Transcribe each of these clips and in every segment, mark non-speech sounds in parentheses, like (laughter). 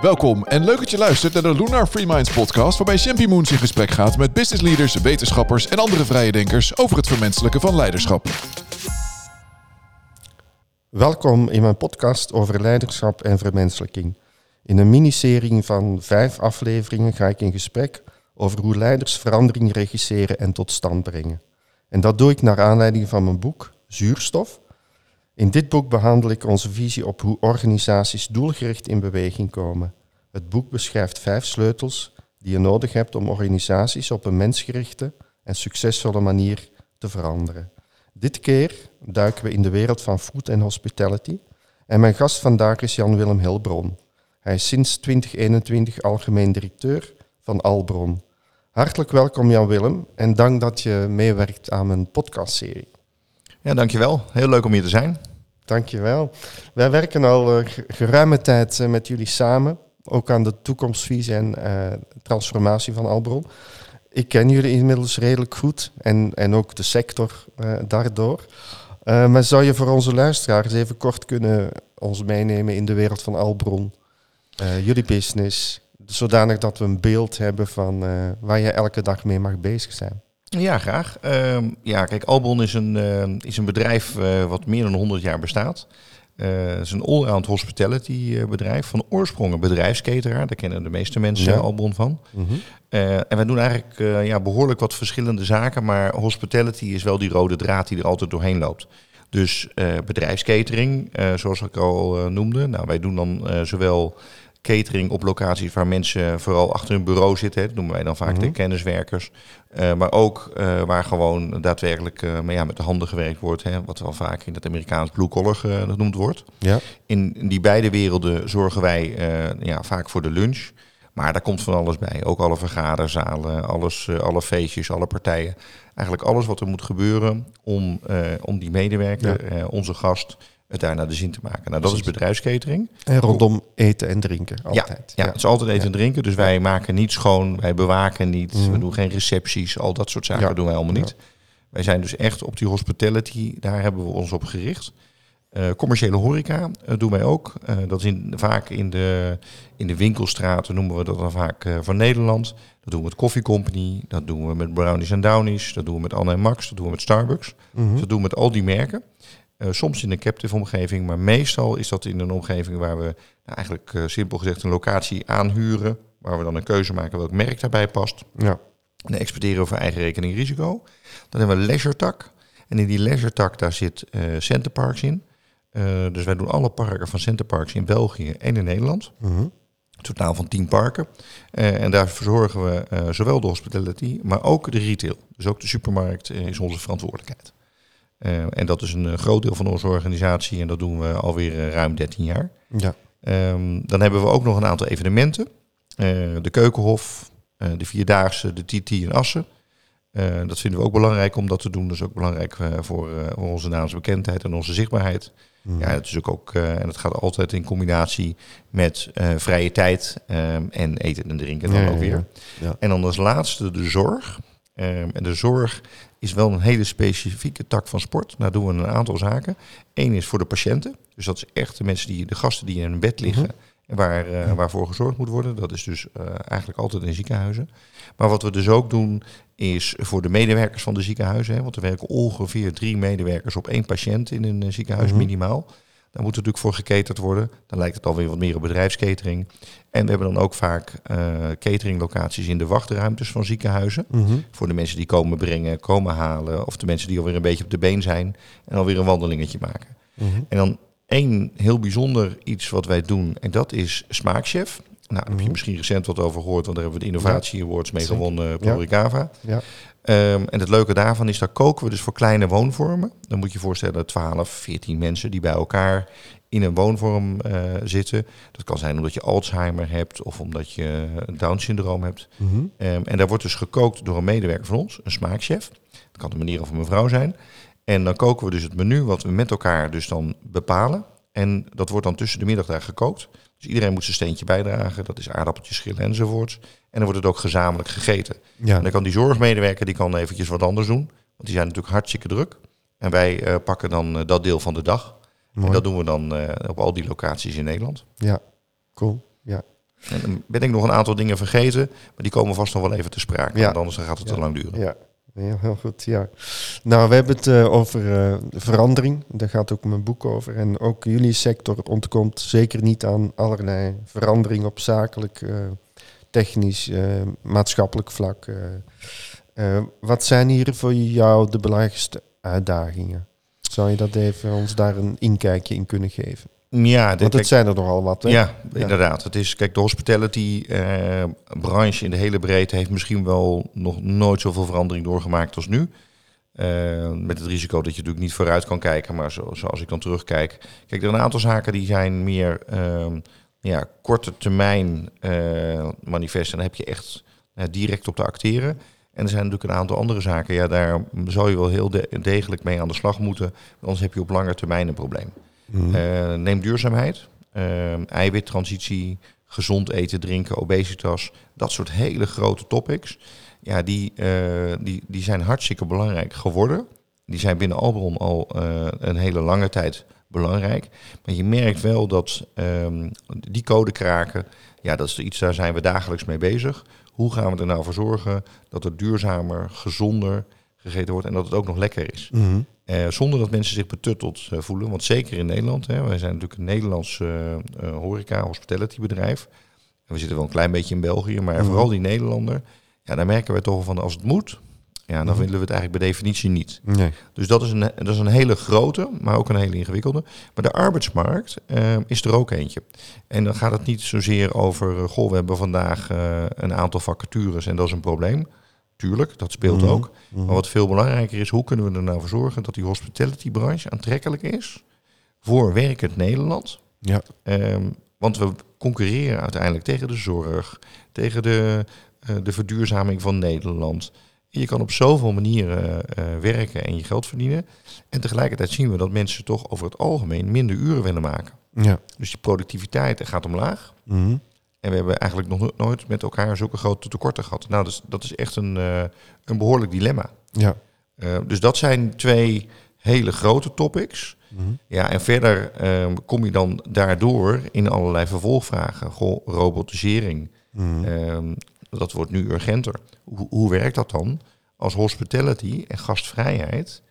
Welkom en leuk dat je luistert naar de Lunar Free Minds podcast, waarbij Champy Moons in gesprek gaat met business leaders, wetenschappers en andere vrije denkers over het vermenselijken van leiderschap. Welkom in mijn podcast over leiderschap en vermenselijking. In een miniserie van vijf afleveringen ga ik in gesprek over hoe leiders verandering regisseren en tot stand brengen. En dat doe ik naar aanleiding van mijn boek Zuurstof. In dit boek behandel ik onze visie op hoe organisaties doelgericht in beweging komen. Het boek beschrijft vijf sleutels die je nodig hebt om organisaties op een mensgerichte en succesvolle manier te veranderen. Dit keer duiken we in de wereld van food en hospitality. En mijn gast vandaag is Jan-Willem Hilbron. Hij is sinds 2021 algemeen directeur van Albron. Hartelijk welkom Jan-Willem en dank dat je meewerkt aan mijn podcastserie. Ja, dankjewel. Heel leuk om hier te zijn. Dankjewel. Wij werken al uh, geruime tijd uh, met jullie samen, ook aan de toekomstvisie en uh, transformatie van Albron. Ik ken jullie inmiddels redelijk goed en, en ook de sector daardoor. maar zou je voor onze luisteraars even kort kunnen ons meenemen in de wereld van Albron, jullie business, zodanig dat we een beeld hebben van waar je elke dag mee mag bezig zijn? Ja, graag. Uh, ja, kijk, Albon is een, uh, is een bedrijf uh, wat meer dan 100 jaar bestaat. het is een allround hospitality bedrijf. Van oorsprong een bedrijfsketeraar. Daar kennen de meeste mensen ja. Albon van. Mm -hmm. en wij doen eigenlijk ja, behoorlijk wat verschillende zaken. Maar hospitality is wel die rode draad die er altijd doorheen loopt. Dus bedrijfskatering, zoals ik al noemde. Nou, wij doen dan zowel catering op locaties waar mensen vooral achter hun bureau zitten. Dat noemen wij dan vaak mm -hmm. de kenniswerkers. Uh, maar ook uh, waar gewoon daadwerkelijk uh, maar ja, met de handen gewerkt wordt. Hè, wat wel vaak in het Amerikaans blue collar genoemd wordt. Ja. In, in, die beide werelden zorgen wij ja, vaak voor de lunch. Maar daar komt van alles bij. Ook alle vergaderzalen, alles, alle feestjes, alle partijen. Eigenlijk alles wat er moet gebeuren om, om die medewerker, ja. onze gast het daar naar de zin te maken. Nou, dat is bedrijfskatering. En rondom eten en drinken, altijd. Ja, ja, het is altijd eten en drinken. Dus wij maken niet schoon, wij bewaken niet, mm. we doen geen recepties, al dat soort zaken doen wij allemaal niet. Wij zijn dus echt op die hospitality, daar hebben we ons op gericht. Uh, commerciële horeca uh, doen wij ook. Uh, dat is in, vaak in de, in de winkelstraten noemen we dat dan vaak van Nederland. Dat doen we met Coffee Company, dat doen we met Brownies en Downies, dat doen we met Anne en Max, dat doen we met Starbucks. Mm -hmm. dus dat doen we met al die merken. Uh, soms in een captive omgeving, maar meestal is dat in een omgeving waar we nou, eigenlijk uh, simpel gezegd een locatie aanhuren, waar we dan een keuze maken welk merk daarbij past. Ja. En dan exporteren we voor eigen rekening risico. Dan hebben we leisure tak. En in die leisure tak daar zit uh, Centerparks in. dus wij doen alle parken van Centerparks in België en in Nederland. -hmm. Totaal van tien parken. en daar verzorgen we zowel de hospitality, maar ook de retail. Dus ook de supermarkt is onze verantwoordelijkheid. Uh, en dat is een uh, groot deel van onze organisatie en dat doen we alweer uh, ruim 13 jaar. Ja. Um, dan hebben we ook nog een aantal evenementen. de Keukenhof, de Vierdaagse, de TT in Assen. dat vinden we ook belangrijk om dat te doen. Dat is ook belangrijk voor, voor onze naamsbekendheid en onze zichtbaarheid. Mm. Ja, dat is ook, ook en dat gaat altijd in combinatie met vrije tijd um, en eten en drinken dan ja, ook weer. Ja. En dan als laatste de zorg. Um, en de zorg is wel een hele specifieke tak van sport. Daar doen we een aantal zaken. Eén is voor de patiënten. Dus dat is echt de mensen die, de gasten die in een bed liggen. En waar, uh, waarvoor gezorgd moet worden. Dat is dus uh, eigenlijk altijd in ziekenhuizen. Maar wat we dus ook doen, is voor de medewerkers van de ziekenhuizen. Hè, want er werken ongeveer drie medewerkers op één patiënt in een ziekenhuis, mm -hmm. minimaal. Daar moet natuurlijk voor geketerd worden. Dan lijkt het alweer wat meer op bedrijfskatering. En we hebben dan ook vaak uh, cateringlocaties in de wachtruimtes van ziekenhuizen. Mm -hmm. Voor de mensen die komen brengen, komen halen. Of de mensen die alweer een beetje op de been zijn en alweer een wandelingetje maken. Mm -hmm. En dan één heel bijzonder iets wat wij doen. En dat is Smaakchef. Nou, daar heb je Mhm. misschien recent wat over gehoord, want daar hebben we de Innovatie Awards mee gewonnen, Ja. Pro Ricava. Ja. Ehm, en het leuke daarvan is, daar koken we dus voor kleine woonvormen. Dan moet je je voorstellen 12, 14 mensen die bij elkaar in een woonvorm eh, zitten. Dat kan zijn omdat je Alzheimer hebt of omdat je een Down-syndroom hebt. Mhm. Ehm, en daar wordt dus gekookt door een medewerker van ons, een smaakchef. Dat kan een meneer of een mevrouw zijn. En dan koken we dus het menu wat we met elkaar dus dan bepalen. En dat wordt dan tussen de middag daar gekookt. Dus iedereen moet zijn steentje bijdragen. Dat is aardappeltjes schillen enzovoorts. En dan wordt het ook gezamenlijk gegeten. Ja. En dan kan die zorgmedewerker die kan eventjes wat anders doen. Want die zijn natuurlijk hartstikke druk. En wij eh, pakken dan eh, dat deel van de dag. Mooi. En dat doen we dan eh, op al die locaties in Nederland. Ja, cool. Ja. En dan ben ik nog een aantal dingen vergeten, maar die komen vast nog wel even te sprake. Ja. Want anders gaat het te lang duren. Ja, heel goed. Ja. Nou, we hebben het eh, over eh, verandering. Daar gaat ook mijn boek over. En ook jullie sector ontkomt zeker niet aan allerlei verandering op zakelijk, eh, technisch, maatschappelijk vlak. wat zijn hier voor jou de belangrijkste uitdagingen? Zou je dat even ons daar een inkijkje in kunnen geven? Ja, dit, Want het zijn er nogal wat. Hè? Ja, inderdaad. Het is, kijk, de hospitality-branche in de hele breedte heeft misschien wel nog nooit zoveel verandering doorgemaakt als nu. Eh, met het risico dat je natuurlijk niet vooruit kan kijken, maar zo, zoals ik dan terugkijk. Kijk, er zijn een aantal zaken die zijn meer ehm, ja, korte termijn eh, manifesten. Dan heb je echt eh, direct op te acteren. En er zijn natuurlijk een aantal andere zaken. Ja, daar zou je wel heel de- degelijk mee aan de slag moeten. Anders heb je op lange termijn een probleem. Mhm. Eh, neem duurzaamheid, eh, eiwittransitie, gezond eten, drinken, obesitas. Dat soort hele grote topics. Ja, die, eh, die, die zijn hartstikke belangrijk geworden. Die zijn binnen Albron al een hele lange tijd belangrijk. Maar je merkt wel dat ehm, die code kraken, ja, dat is iets, daar zijn we dagelijks mee bezig. Hoe gaan we er nou voor zorgen dat het duurzamer, gezonder gegeten wordt en dat het ook nog lekker is? Mhm. Eh, zonder dat mensen zich betutteld eh, voelen. Want zeker in Nederland, hè, wij zijn natuurlijk een Nederlands eh, horeca, hospitality bedrijf. En we zitten wel een klein beetje in België, maar Mhm. vooral die Nederlander. Ja, daar merken we toch van als het moet, ja, dan Mhm. willen we het eigenlijk bij definitie niet. Nee. Dus dat is, een, dat is een hele grote, maar ook een hele ingewikkelde. Maar de arbeidsmarkt is er ook eentje. En dan gaat het niet zozeer over, goh, we hebben vandaag een aantal vacatures en dat is een probleem. Tuurlijk, dat speelt Mhm. ook. Mhm. Maar wat veel belangrijker is, hoe kunnen we er nou voor zorgen dat die hospitality-branche aantrekkelijk is voor werkend Nederland? Ja. Ehm, want we concurreren uiteindelijk tegen de zorg, tegen de, eh, de verduurzaming van Nederland. En je kan op zoveel manieren eh, werken en je geld verdienen. En tegelijkertijd zien we dat mensen toch over het algemeen minder uren willen maken. Ja. Dus die productiviteit gaat omlaag. Mhm. En we hebben eigenlijk nog no- nooit met elkaar zulke grote tekorten gehad. Nou, dus, dat is echt een, eh, een behoorlijk dilemma. Ja. Eh, dus dat zijn twee hele grote topics. Mhm. Ja, en verder ehm, kom je dan daardoor in allerlei vervolgvragen. Goh, robotisering, Mhm. ehm, dat wordt nu urgenter. Hoe, hoe werkt dat dan als hospitality en gastvrijheid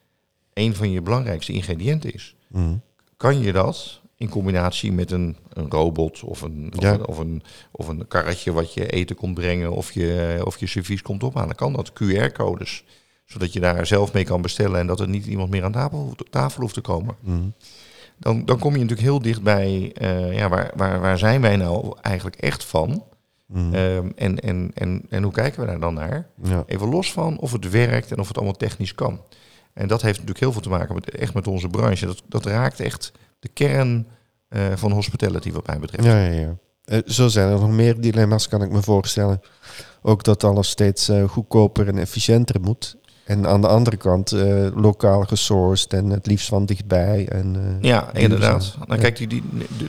een van je belangrijkste ingrediënten is? Mhm. Kan je dat in combinatie met een, een robot of een, of, een, of, een, of een karretje wat je eten komt brengen of je, of je servies komt ophalen? Kan dat? QR-codes, zodat je daar zelf mee kan bestellen en dat er niet iemand meer aan tafel, hoeft- tafel hoeft te komen. Mhm. Dan, dan kom je natuurlijk heel dicht bij, eh, ja, waar, waar, waar zijn wij nou eigenlijk echt van? Mhm. Ehm, en, en, en, en hoe kijken we daar dan naar? ja. Even los van of het werkt en of het allemaal technisch kan. En dat heeft natuurlijk heel veel te maken met, echt met onze branche. Dat, dat raakt echt de kern eh, van hospitality wat mij betreft. Ja, ja, ja. Eh, zo zijn er nog meer dilemma's, kan ik me voorstellen. Ook dat alles steeds eh, goedkoper en efficiënter moet. En aan de andere kant lokaal gesourced en het liefst van dichtbij. En, Ja, inderdaad. Nou, kijk, die, die,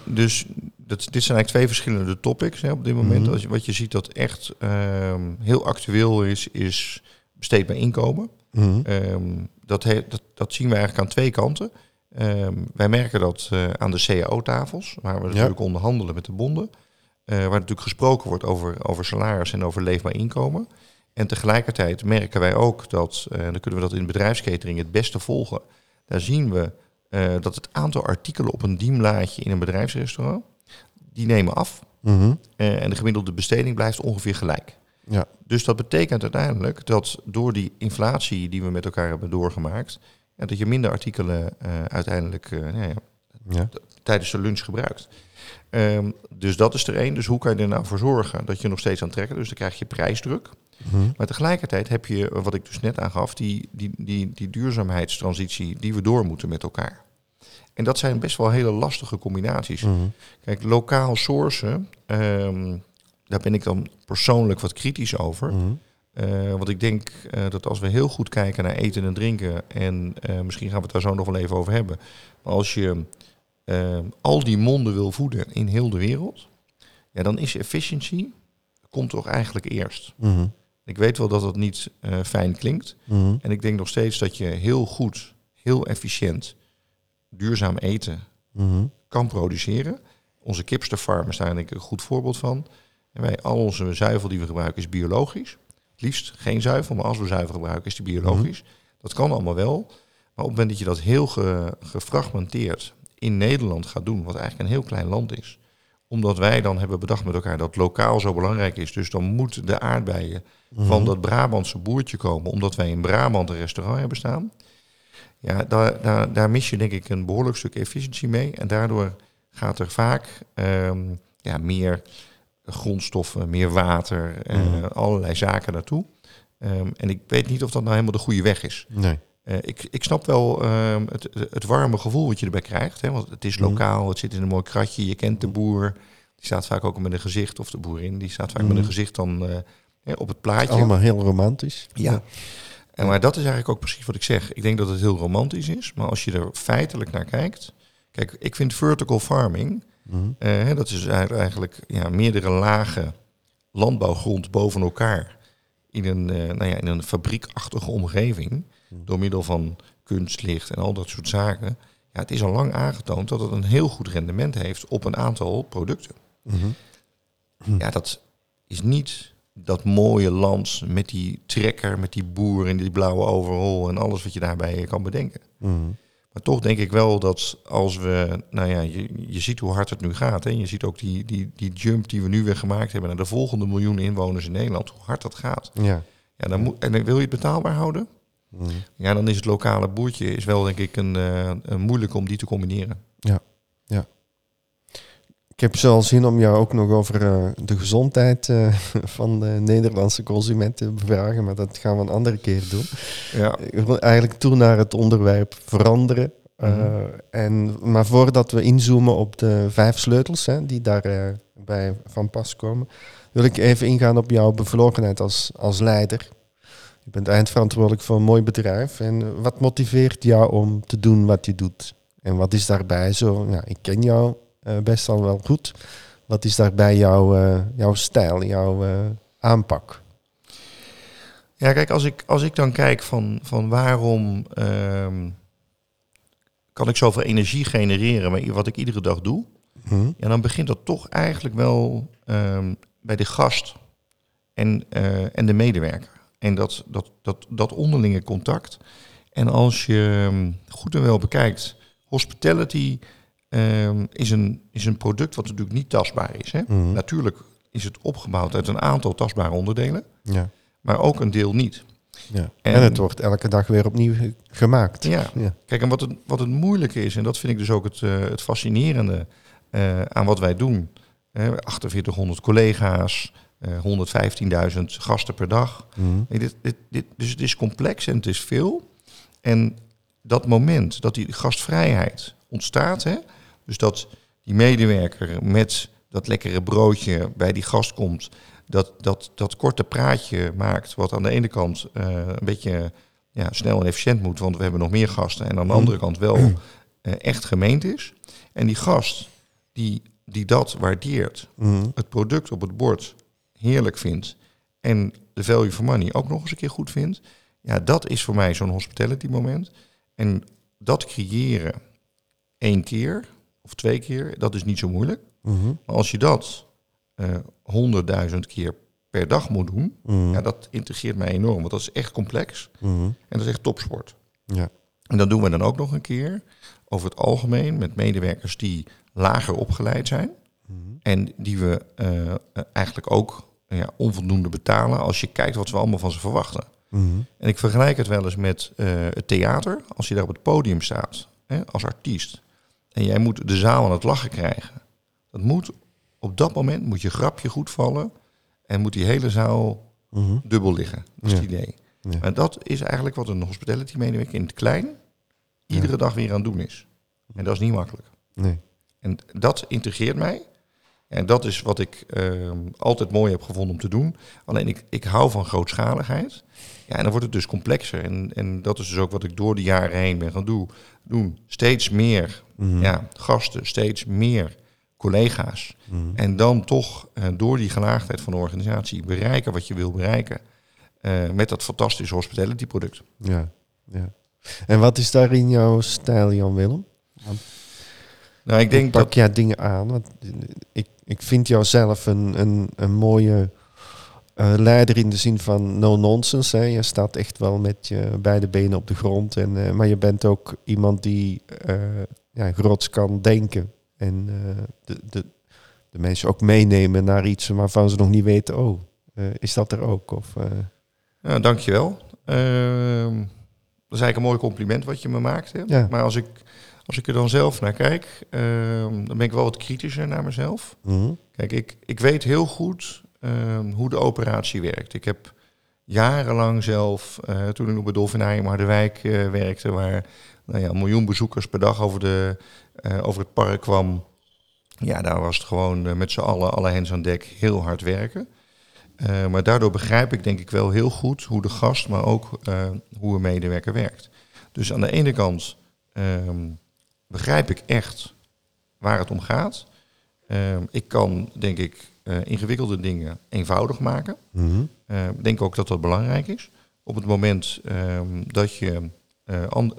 dus dat, dit zijn eigenlijk twee verschillende topics hè, op dit moment. Mhm. Als wat je ziet dat echt ehm, heel actueel is, is besteedbaar inkomen. Mhm. Ehm, dat, he- dat, dat zien we eigenlijk aan twee kanten. Ehm, wij merken dat eh, aan de CAO-tafels, waar we natuurlijk onderhandelen met de bonden. eh, waar natuurlijk gesproken wordt over, over salaris en over leefbaar inkomen. En tegelijkertijd merken wij ook dat, eh, dan kunnen we dat in de bedrijfskatering het beste volgen. Daar zien we dat het aantal artikelen op een dienblaadje in een bedrijfsrestaurant, die nemen af. Mhm. En de gemiddelde besteding blijft ongeveer gelijk. Ja. Dus dat betekent uiteindelijk dat door die inflatie die we met elkaar hebben doorgemaakt, ja, dat je minder artikelen eh, uiteindelijk eh, nou ja, Ja. tijdens de lunch gebruikt. Ehm, dus dat is er één. Dus hoe kan je er nou voor zorgen dat je nog steeds aantrekkelijk Dus dan krijg je prijsdruk. Mhm. Maar tegelijkertijd heb je, wat ik dus net aangaf, die, die, die, die duurzaamheidstransitie die we door moeten met elkaar. En dat zijn best wel hele lastige combinaties. Mhm. Kijk, lokaal sourcen, ehm, daar ben ik dan persoonlijk wat kritisch over. Mhm. Eh, want ik denk eh, dat als we heel goed kijken naar eten en drinken, en eh, misschien gaan we het daar zo nog wel even over hebben. Maar als je al die monden wil voeden in heel de wereld, ja, dan is efficiency, komt toch eigenlijk eerst. Mhm. Ik weet wel dat dat niet fijn klinkt. Mhm. En ik denk nog steeds dat je heel goed, heel efficiënt, duurzaam eten Mhm. kan produceren. Onze kipsterfarm is daar denk ik een goed voorbeeld van. En wij, al onze zuivel die we gebruiken is biologisch. Het liefst geen zuivel, maar als we zuivel gebruiken is die biologisch. Dat kan allemaal wel. Maar op het moment dat je dat heel ge- gefragmenteerd in Nederland gaat doen, wat eigenlijk een heel klein land is, omdat wij dan hebben bedacht met elkaar dat lokaal zo belangrijk is, dus dan moeten de aardbeien van dat Brabantse boertje komen, omdat wij in Brabant een restaurant hebben staan. Ja, daar, daar, daar mis je denk ik een behoorlijk stuk efficiëntie mee. En daardoor gaat er vaak ehm, ja, meer grondstoffen, meer water, eh, allerlei zaken naartoe. Ehm, en ik weet niet of dat nou helemaal de goede weg is. Nee. Eh, ik, ik snap wel ehm, het, het warme gevoel wat je erbij krijgt. Hè, want het is lokaal, het zit in een mooi kratje, je kent de boer. Die staat vaak ook met een gezicht, of de boerin, die staat vaak met een gezicht dan eh, hè, op het plaatje. Allemaal heel romantisch. Ja. En maar dat is eigenlijk ook precies wat ik zeg. Ik denk dat het heel romantisch is, maar als je er feitelijk naar kijkt. Kijk, ik vind vertical farming, eh, dat is eigenlijk ja, meerdere lagen landbouwgrond boven elkaar in een, eh, nou ja, in een fabriekachtige omgeving, door middel van kunstlicht en al dat soort zaken. Ja, het is al lang aangetoond dat het een heel goed rendement heeft op een aantal producten. Ja, dat is niet dat mooie land met die trekker, met die boer en die blauwe overal en alles wat je daarbij kan bedenken. Maar toch denk ik wel dat als we, nou ja, je, je ziet hoe hard het nu gaat. Hè? Je ziet ook die, die, die jump die we nu weer gemaakt hebben naar de volgende miljoen inwoners in Nederland, hoe hard dat gaat. Ja. Ja, dan moet, en dan wil je het betaalbaar houden? Ja, dan is het lokale boertje is wel denk ik een, eh, een moeilijk om die te combineren. Ik heb zo al zin om jou ook nog over eh, de gezondheid eh, (laughs) van de Nederlandse consument te bevragen, maar dat gaan we een andere keer doen. Ja. Ik wil eigenlijk toe naar het onderwerp veranderen. Uh, en, maar voordat we inzoomen op de vijf sleutels hè, die daarbij bij van pas komen, wil ik even ingaan op jouw bevlogenheid als, als leider. Je bent eindverantwoordelijk voor een mooi bedrijf. En wat motiveert jou om te doen wat je doet? En wat is daarbij zo? Ja, ik ken jou best al wel goed. Wat is daarbij jouw, uh, jouw stijl, jouw uh, aanpak? Ja, kijk, als ik, als ik dan kijk van, van waarom um, kan ik zoveel energie genereren met wat ik iedere dag doe, hmm. ja, dan begint dat toch eigenlijk wel um, bij de gast en, uh, en de medewerker. En dat, dat, dat, dat onderlinge contact. En als je um, goed en wel bekijkt, hospitality um, is, een, is een product wat natuurlijk niet tastbaar is. Hè? Hmm. Mm. Natuurlijk is het opgebouwd uit een aantal tastbare onderdelen, ja. maar ook een deel niet. Ja. En, en, het wordt elke dag weer opnieuw gemaakt. Ja, ja. kijk, en wat het, wat het moeilijke is, en dat vind ik dus ook het, uh, het fascinerende uh, aan wat wij doen. Uh, 4800 collega's, uh, 115.000 gasten per dag. Mm. Nee, dit, dit, dit, dus het is complex en het is veel. En dat moment dat die gastvrijheid ontstaat, hè, dus dat die medewerker met dat lekkere broodje bij die gast komt, dat, dat, dat korte praatje maakt, wat aan de ene kant uh, een beetje ja, snel en efficiënt moet, want we hebben nog meer gasten, en aan de andere kant wel uh, echt gemeend is. En die gast die, die dat waardeert, mm. het product op het bord heerlijk vindt en de value for money ook nog eens een keer goed vindt, ja, dat is voor mij zo'n hospitality moment. En dat creëren één keer of twee keer, dat is niet zo moeilijk. Mm -hmm. Maar als je dat uh, honderdduizend keer per dag moet doen, mm. ja, dat integreert mij enorm. Want dat is echt complex mm. en dat is echt topsport. Ja. En dat doen we dan ook nog een keer over het algemeen met medewerkers die lager opgeleid zijn. Mhm. En die we uh, eigenlijk ook ja, onvoldoende betalen als je kijkt wat we allemaal van ze verwachten. Mhm. En ik vergelijk het wel eens met uh, het theater. Als je daar op het podium staat hè, als artiest en jij moet de zaal aan het lachen krijgen. Dat moet op dat moment moet je grapje goed vallen en moet die hele zaal Mhm. dubbel liggen. Dat is Ja. het idee. Ja. En dat is eigenlijk wat een hospitality medewerker in het klein iedere dag weer aan het doen is. En dat is niet makkelijk. Nee. En dat integreert mij. En dat is wat ik ehm, altijd mooi heb gevonden om te doen. Alleen ik, ik hou van grootschaligheid. Ja, en dan wordt het dus complexer. En, en dat is dus ook wat ik door de jaren heen ben gaan doen. doen. Steeds meer Mhm. ja, gasten, steeds meer collega's. Mhm. En dan toch eh, door die gelaagdheid van de organisatie bereiken wat je wil bereiken. eh, met dat fantastische hospitality product. Ja. ja. En wat is daarin jouw stijl, Jan Willem? Nou, ik denk Pak dat... jij dingen aan? Want ik, ik vind jou zelf een, een, een mooie eh, leider in de zin van no nonsense. Hè. Je staat echt wel met je beide benen op de grond. En, maar je bent ook iemand die uh, ja, kan denken. En de, de, de mensen ook meenemen naar iets waarvan ze nog niet weten, oh, is dat er ook? Of, ja, dankjewel. Ehm, dat is eigenlijk een mooi compliment wat je me maakt. Hè? Ja. Maar als ik, als ik er dan zelf naar kijk, ehm, dan ben ik wel wat kritischer naar mezelf. Mhm. Kijk, ik, ik weet heel goed ehm, hoe de operatie werkt. Ik heb jarenlang zelf, eh, toen ik nog bij Dolfinarium Harderwijk uh, werkte, waar nou ja, een miljoen bezoekers per dag over, de, uh, over het park kwam. Ja, daar was het gewoon met z'n allen, alle hens aan dek, heel hard werken. Uh, maar daardoor begrijp ik denk ik wel heel goed hoe de gast, maar ook uh, hoe een medewerker werkt. Dus aan de ene kant um, begrijp ik echt waar het om gaat. Um, ik kan denk ik uh, ingewikkelde dingen eenvoudig maken. Mm -hmm. Ik denk ook dat dat belangrijk is. Op het moment um, dat, je,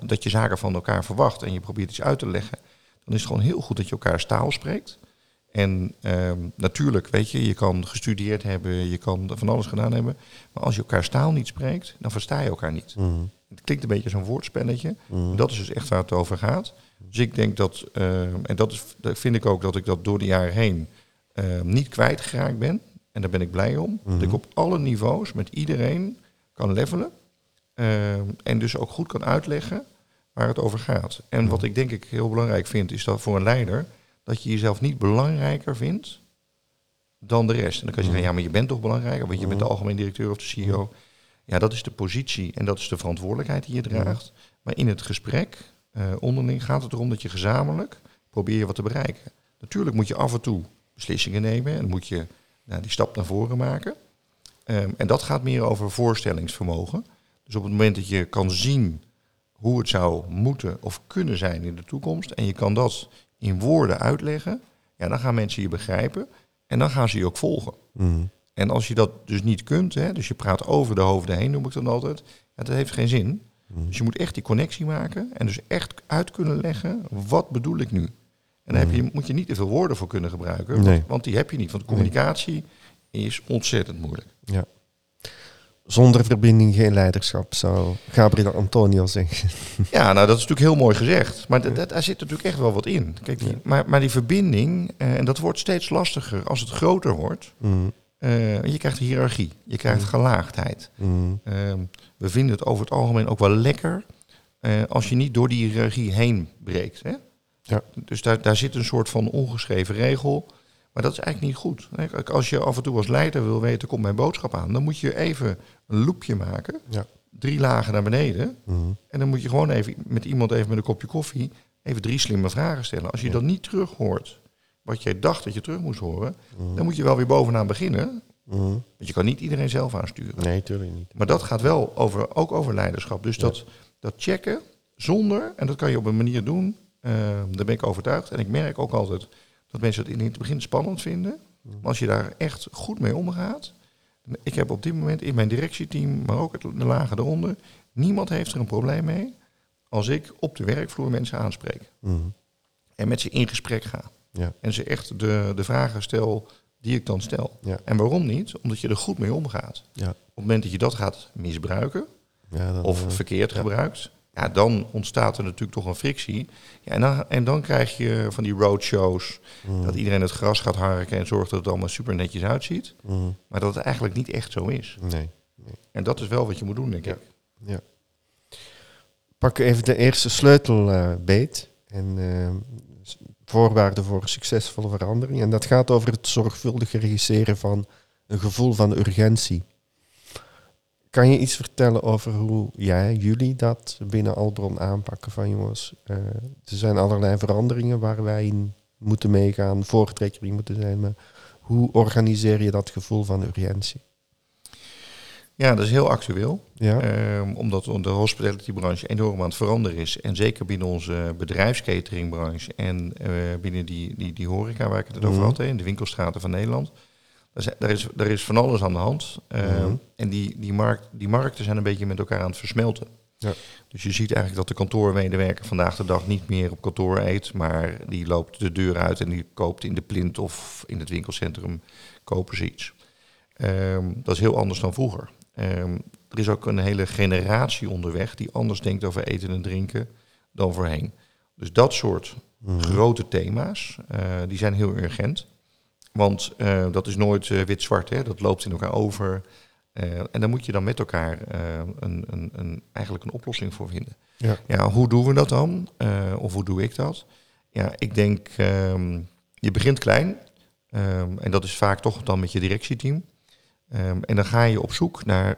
dat je zaken van elkaar verwacht en je probeert iets uit te leggen, dan is het gewoon heel goed dat je elkaars taal spreekt. En um, natuurlijk, weet je, je kan gestudeerd hebben, je kan van alles gedaan hebben. Maar als je elkaar taal niet spreekt, dan versta je elkaar niet. Mm. Het klinkt een beetje zo'n woordspelletje. Mm. Dat is dus echt waar het over gaat. Dus ik denk dat, uh, en dat, is, dat vind ik ook dat ik dat door de jaren heen uh, niet kwijtgeraakt ben. En daar ben ik blij om. Mm. Dat ik op alle niveaus met iedereen kan levelen. Uh, en dus ook goed kan uitleggen waar het over gaat. En wat ik denk ik heel belangrijk vind, is dat voor een leider dat je jezelf niet belangrijker vindt dan de rest. En dan kan je zeggen, ja, maar je bent toch belangrijker, want je bent de algemeen directeur of de CEO. Ja, dat is de positie en dat is de verantwoordelijkheid die je draagt. Maar in het gesprek uh, onderling gaat het erom dat je gezamenlijk probeer je wat te bereiken. Natuurlijk moet je af en toe beslissingen nemen en moet je nou, die stap naar voren maken. Um, en dat gaat meer over voorstellingsvermogen. Dus op het moment dat je kan zien hoe het zou moeten of kunnen zijn in de toekomst en je kan dat in woorden uitleggen, ja, dan gaan mensen je begrijpen en dan gaan ze je ook volgen. Mm. En als je dat dus niet kunt, hè, dus je praat over de hoofden heen, noem ik dan altijd, ja, dat heeft geen zin. Mm. Dus je moet echt die connectie maken en dus echt uit kunnen leggen, wat bedoel ik nu? En daar heb je, moet je niet te veel woorden voor kunnen gebruiken, Nee. want, want die heb je niet. Want communicatie is ontzettend moeilijk. Ja. Zonder verbinding geen leiderschap, zou Gabriel Antonio zeggen. (laughs) Ja, nou dat is natuurlijk heel mooi gezegd. Maar dat, daar zit natuurlijk echt wel wat in. Kijk, die, maar, maar die verbinding, uh, en dat wordt steeds lastiger als het groter wordt. Mm. Uh, je krijgt hiërarchie, je krijgt gelaagdheid. Mm. Uh, we vinden het over het algemeen ook wel lekker uh, als je niet door die hiërarchie heen breekt. Hè? Ja. Dus daar, daar zit een soort van ongeschreven regel. Maar dat is eigenlijk niet goed. Als je af en toe als leider wil weten, komt mijn boodschap aan, dan moet je even een loopje maken. Ja. Drie lagen naar beneden. Mm. En dan moet je gewoon even met iemand even met een kopje koffie even drie slimme vragen stellen. Als je Ja. dat niet terug hoort, wat jij dacht dat je terug moest horen, Mm. dan moet je wel weer bovenaan beginnen. Mm. Want je kan niet iedereen zelf aansturen. Nee, tuurlijk niet. Maar dat gaat wel over, ook over leiderschap. Dus dat, dat checken zonder, en dat kan je op een manier doen, uh, daar ben ik overtuigd. En ik merk ook altijd dat mensen het in het begin spannend vinden. Maar als je daar echt goed mee omgaat. Ik heb op dit moment in mijn directieteam, maar ook het, de lagen eronder, niemand heeft er een probleem mee als ik op de werkvloer mensen aanspreek. Mm. En met ze in gesprek ga. Ja. En ze echt de, de vragen stel die ik dan stel. Ja. En waarom niet? Omdat je er goed mee omgaat. Ja. Op het moment dat je dat gaat misbruiken, Ja, dan, of eh, verkeerd gebruikt, ja, dan ontstaat er natuurlijk toch een frictie. Ja, en, dan, en dan krijg je van die roadshows, mm, dat iedereen het gras gaat harken en zorgt dat het allemaal super netjes uitziet. mm, Maar dat het eigenlijk niet echt zo is. nee. En dat is wel wat je moet doen, denk Ja. ik. Ja. Pak even de eerste sleutelbeet. en eh, voorwaarden voor succesvolle verandering. En dat gaat over het zorgvuldig regisseren van een gevoel van urgentie. Kan je iets vertellen over hoe jij, jullie dat binnen Albron aanpakken van jongens? eh, er zijn allerlei veranderingen waar wij in moeten meegaan, voortrekker in moeten zijn. Maar hoe organiseer je dat gevoel van urgentie? Ja, dat is heel actueel. Ja, Ehm, omdat de hospitality-branche enorm aan het veranderen is. En zeker binnen onze bedrijfscateringbranche en eh, binnen die, die, die horeca waar ik het over Mhm. had, in de winkelstraten van Nederland. Daar, is, daar is van alles aan de hand. Ehm, Mhm. En die, die, markt, die markten zijn een beetje met elkaar aan het versmelten. Ja. Dus je ziet eigenlijk dat de kantoormedewerker vandaag de dag niet meer op kantoor eet, maar die loopt de deur uit en die koopt in de plint of in het winkelcentrum kopen ze iets. Ehm, dat is heel anders dan vroeger. Ehm, er is ook een hele generatie onderweg die anders denkt over eten en drinken dan voorheen. Dus dat soort Mhm. grote thema's, eh, die zijn heel urgent. Want eh, dat is nooit eh, wit-zwart, hè? dat loopt in elkaar over. Eh, en daar moet je dan met elkaar een, een, een, eigenlijk een oplossing voor vinden. Ja. Ja, hoe doen we dat dan? Of hoe doe ik dat? Ja, ik denk, ehm, je begint klein. ehm, en dat is vaak toch dan met je directieteam. Ehm, en dan ga je op zoek naar,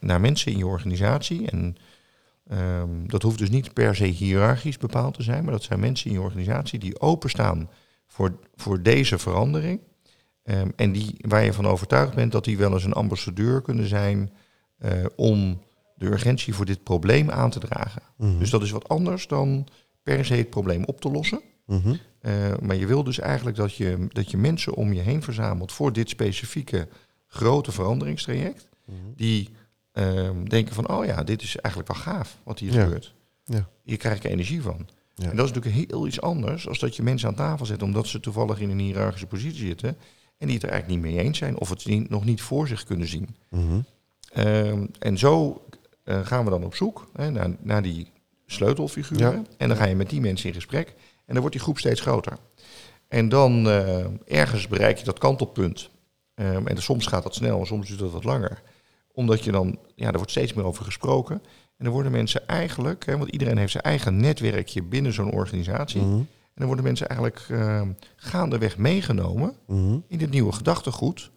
naar mensen in je organisatie. En dat hoeft dus niet per se hiërarchisch bepaald te zijn, maar dat zijn mensen in je organisatie die openstaan voor, voor deze verandering. Ehm, en die, waar je van overtuigd bent dat die wel eens een ambassadeur kunnen zijn eh, om de urgentie voor dit probleem aan te dragen. Mhm. Dus dat is wat anders dan per se het probleem op te lossen. Mhm. Eh, maar je wil dus eigenlijk dat je, dat je mensen om je heen verzamelt voor dit specifieke grote veranderingstraject. Mhm. Die ehm, denken van, oh ja, dit is eigenlijk wel gaaf wat hier Ja. gebeurt. Ja. Hier krijg ik energie van. Ja. En dat is natuurlijk heel iets anders als dat je mensen aan tafel zet omdat ze toevallig in een hiërarchische positie zitten en die het er eigenlijk niet mee eens zijn of het niet- nog niet voor zich kunnen zien. Mhm. Ehm, en zo eh, gaan we dan op zoek hè, naar, naar die sleutelfiguren. Ja. En dan ga je met die mensen in gesprek. En dan wordt die groep steeds groter. En dan eh, ergens bereik je dat kantelpunt. Ehm, en soms gaat dat snel, en soms duurt dat wat langer. Omdat je dan, ja, er wordt steeds meer over gesproken. En dan worden mensen eigenlijk, hè, want iedereen heeft zijn eigen netwerkje binnen zo'n organisatie. Mhm. En dan worden mensen eigenlijk ehm, gaandeweg meegenomen Mhm. in dit nieuwe gedachtegoed.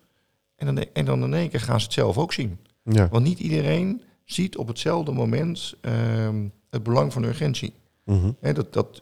En dan, en dan in één keer gaan ze het zelf ook zien. Ja. Want niet iedereen ziet op hetzelfde moment ehm, het belang van urgentie. Mhm. Hè, dat, dat,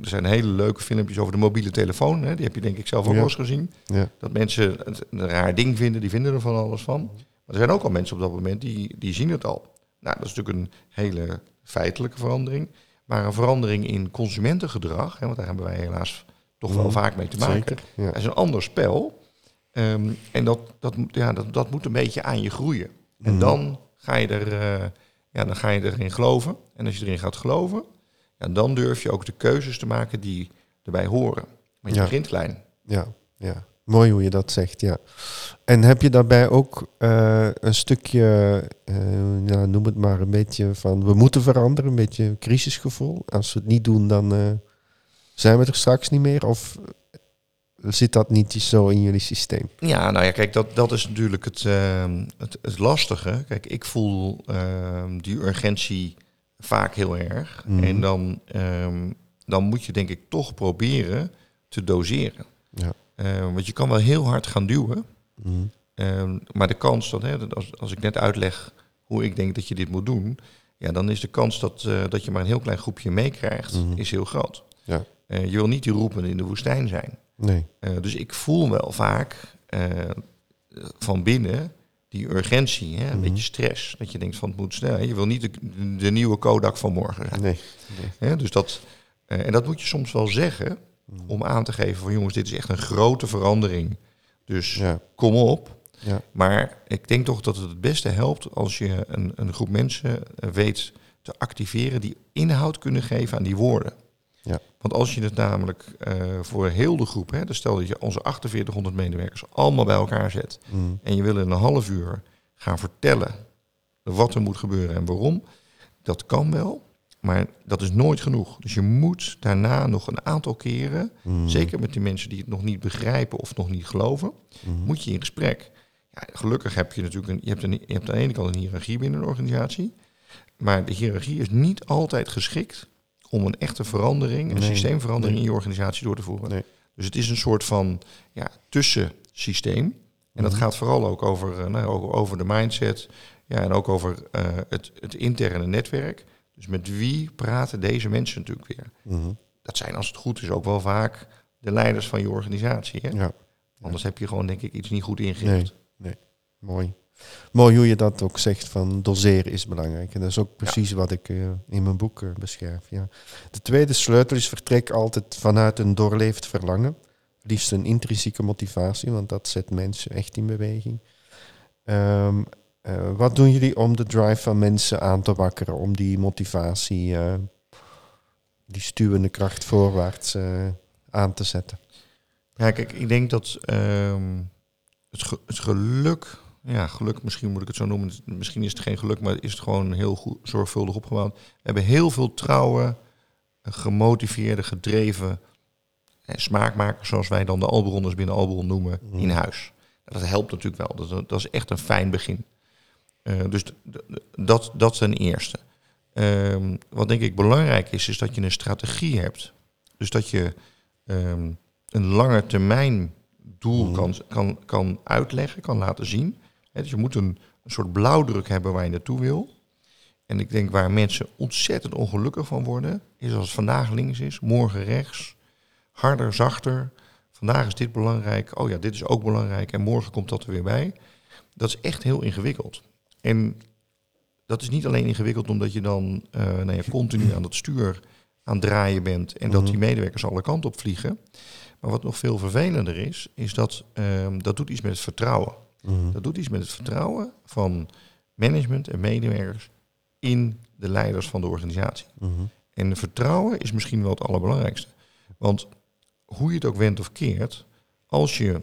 er zijn hele leuke filmpjes over de mobiele telefoon. Hè, die heb je denk ik zelf ook Ja. wel eens gezien. Ja. Dat mensen het een raar ding vinden, die vinden er van alles van. Maar er zijn ook al mensen op dat moment die, die zien het al. Nou, dat is natuurlijk een hele feitelijke verandering. Maar een verandering in consumentengedrag, hè, want daar hebben wij helaas toch wel Mhm. vaak mee te maken. Zeker. Ja. Dat is een ander spel. Ehm, en dat, dat, moet- ja, dat, dat moet een beetje aan je groeien. En Mhm. dan ga, je er, eh, ja, dan ga je erin geloven. En als je erin gaat geloven, ja, dan durf je ook de keuzes te maken die erbij horen. Maar je Ja. begint klein. Ja, ja. Mooi hoe je dat zegt, ja. En heb je daarbij ook eh, een stukje, eh, ja, noem het maar een beetje van we moeten veranderen, een beetje crisisgevoel? Als we het niet doen, dan eh, zijn we er straks niet meer? Of zit dat niet zo in jullie systeem? Ja, nou ja, kijk, dat, dat is natuurlijk het, ehm, het, het lastige. Kijk, ik voel ehm, die urgentie vaak heel erg. Mhm. En dan, ehm, dan moet je denk ik toch proberen te doseren. Ja. Eh, want je kan wel heel hard gaan duwen. Mhm. Ehm, maar de kans dat, hè, dat als, als ik net uitleg hoe ik denk dat je dit moet doen, ja, dan is de kans dat, eh, dat je maar een heel klein groepje meekrijgt, Mhm. is heel groot. Ja. Eh, je wil niet die roepen in de woestijn zijn. Nee. Dus ik voel wel vaak van binnen die urgentie, hè, een Mhm. beetje stress. Dat je denkt van het moet snel. hè. Je wil niet de, de nieuwe Kodak van morgen zijn. Nee. Dus dat, en dat moet je soms wel zeggen Mhm. om aan te geven van jongens, dit is echt een grote verandering. Dus Ja. kom op. Ja. Maar ik denk toch dat het het beste helpt als je een, een groep mensen eh, weet te activeren die inhoud kunnen geven aan die woorden. Ja. Want als je het namelijk eh, voor heel de groep, hè, dus stel dat je onze 4800 medewerkers allemaal bij elkaar zet Mhm. en je wil in een half uur gaan vertellen wat er moet gebeuren en waarom, dat kan wel, maar dat is nooit genoeg. Dus je moet daarna nog een aantal keren, Mhm. zeker met die mensen die het nog niet begrijpen of nog niet geloven, Mhm. moet je in gesprek. Ja, gelukkig heb je natuurlijk een, je hebt, een, je hebt aan de ene kant een hiërarchie binnen een organisatie, maar de hiërarchie is niet altijd geschikt om een echte verandering, een Nee, systeemverandering nee. in je organisatie door te voeren. Nee. Dus het is een soort van ja, tussensysteem. En dat Mhm. gaat vooral ook over, eh, nou, over de mindset ja, en ook over eh, het, het interne netwerk. Dus met wie praten deze mensen natuurlijk weer? Mhm. Dat zijn als het goed is ook wel vaak de leiders van je organisatie. Hè? Ja. Anders heb je gewoon denk ik iets niet goed ingericht. Mooi. Mooi hoe je dat ook zegt van doseren is belangrijk. En dat is ook precies wat ik eh, in mijn boek eh, beschrijf. Ja. De tweede sleutel is vertrek altijd vanuit een doorleefd verlangen. Liefst een intrinsieke motivatie, want dat zet mensen echt in beweging. Ehm, Eh, wat doen jullie om de drive van mensen aan te wakkeren, om die motivatie, eh, die stuwende kracht voorwaarts eh, aan te zetten? Ja, kijk, ik denk dat ehm, het, ge- het geluk, ja, geluk misschien moet ik het zo noemen, misschien is het geen geluk, maar is het gewoon heel goed, zorgvuldig opgebouwd. We hebben heel veel trouwe, gemotiveerde, gedreven smaakmakers, zoals wij dan de Alberonders binnen Alberon noemen, in huis. Dat helpt natuurlijk wel, dat, dat is echt een fijn begin. Eh, dus dat, dat ten eerste. Ehm, wat denk ik belangrijk is, is dat je een strategie hebt. Dus dat je ehm, een lange termijn doel kan, kan, kan uitleggen, kan laten zien. Dus je moet een, een soort blauwdruk hebben waar je naartoe wil. En ik denk waar mensen ontzettend ongelukkig van worden, is als het vandaag links is, morgen rechts, harder, zachter. Vandaag is dit belangrijk, oh ja, dit is ook belangrijk en morgen komt dat er weer bij. Dat is echt heel ingewikkeld. En dat is niet alleen ingewikkeld omdat je dan eh nou ja, continu aan het stuur aan het draaien bent en dat die medewerkers alle kanten op vliegen. Maar wat nog veel vervelender is, is dat ehm, dat doet iets met het vertrouwen. Dat doet iets met het vertrouwen van management en medewerkers in de leiders van de organisatie. En vertrouwen is misschien wel het allerbelangrijkste. Want hoe je het ook wendt of keert, als je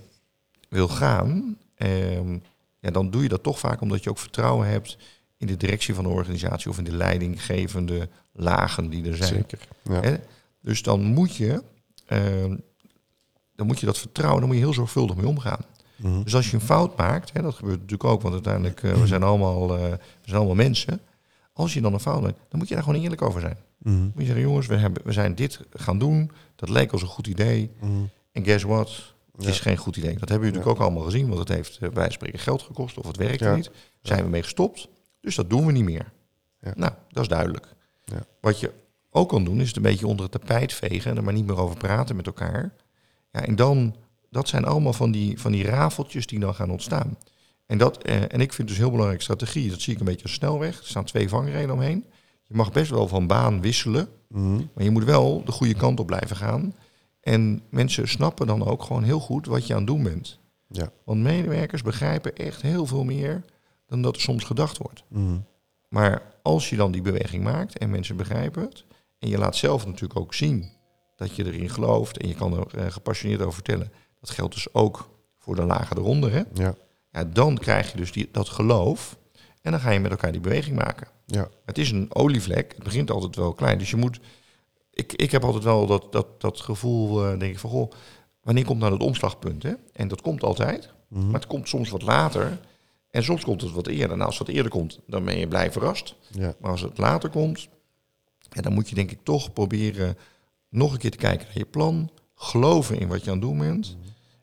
wil gaan, ehm, ja, dan doe je dat toch vaak omdat je ook vertrouwen hebt in de directie van de organisatie of in de leidinggevende lagen die er zijn. Zeker. Ja. Hè? Dus dan moet je, ehm, dan moet je dat vertrouwen, dan moet je heel zorgvuldig mee omgaan. Mhm. Dus als je een fout maakt, hè, dat gebeurt natuurlijk ook, want uiteindelijk uh, we zijn (clears throat) allemaal, uh, we zijn allemaal mensen. Als je dan een fout maakt, dan moet je daar gewoon eerlijk over zijn. Mhm. Moet je zeggen, jongens, we, hebben, we zijn dit gaan doen. Dat leek ons een goed idee. Mhm. En guess what? Ja. is geen goed idee. Dat hebben jullie natuurlijk ook allemaal gezien, want het heeft bij spreken geld gekost of het werkt niet. Zijn we mee gestopt. Dus dat doen we niet meer. Ja. Nou, dat is duidelijk. Ja. Wat je ook kan doen, is het een beetje onder het tapijt vegen en er maar niet meer over praten met elkaar. Ja, en dan, dat zijn allemaal van die, van die rafeltjes die dan gaan ontstaan. En, dat, eh, en ik vind dus heel belangrijk strategie, dat zie ik een beetje als snelweg. Er staan twee vangreden omheen. Je mag best wel van baan wisselen, Mhm. maar je moet wel de goede kant op blijven gaan. En mensen snappen dan ook gewoon heel goed wat je aan het doen bent. Ja. Want medewerkers begrijpen echt heel veel meer dan dat er soms gedacht wordt. Mhm. Maar als je dan die beweging maakt en mensen begrijpen het, en je laat zelf natuurlijk ook zien dat je erin gelooft en je kan er eh, gepassioneerd over vertellen, dat geldt dus ook voor de lagen eronder, hè? Ja. Ja, dan krijg je dus die, dat geloof en dan ga je met elkaar die beweging maken. Ja. Het is een olievlek, het begint altijd wel klein, dus je moet, ik, ik heb altijd wel dat, dat, dat gevoel, eh, denk ik van, goh, wanneer komt nou dat omslagpunt, hè? En dat komt altijd, Mhm. maar het komt soms wat later en soms komt het wat eerder. Nou, als het wat eerder komt, dan ben je blij verrast. Ja. Maar als het later komt, ja, dan moet je denk ik toch proberen nog een keer te kijken naar je plan, geloven in wat je aan het doen bent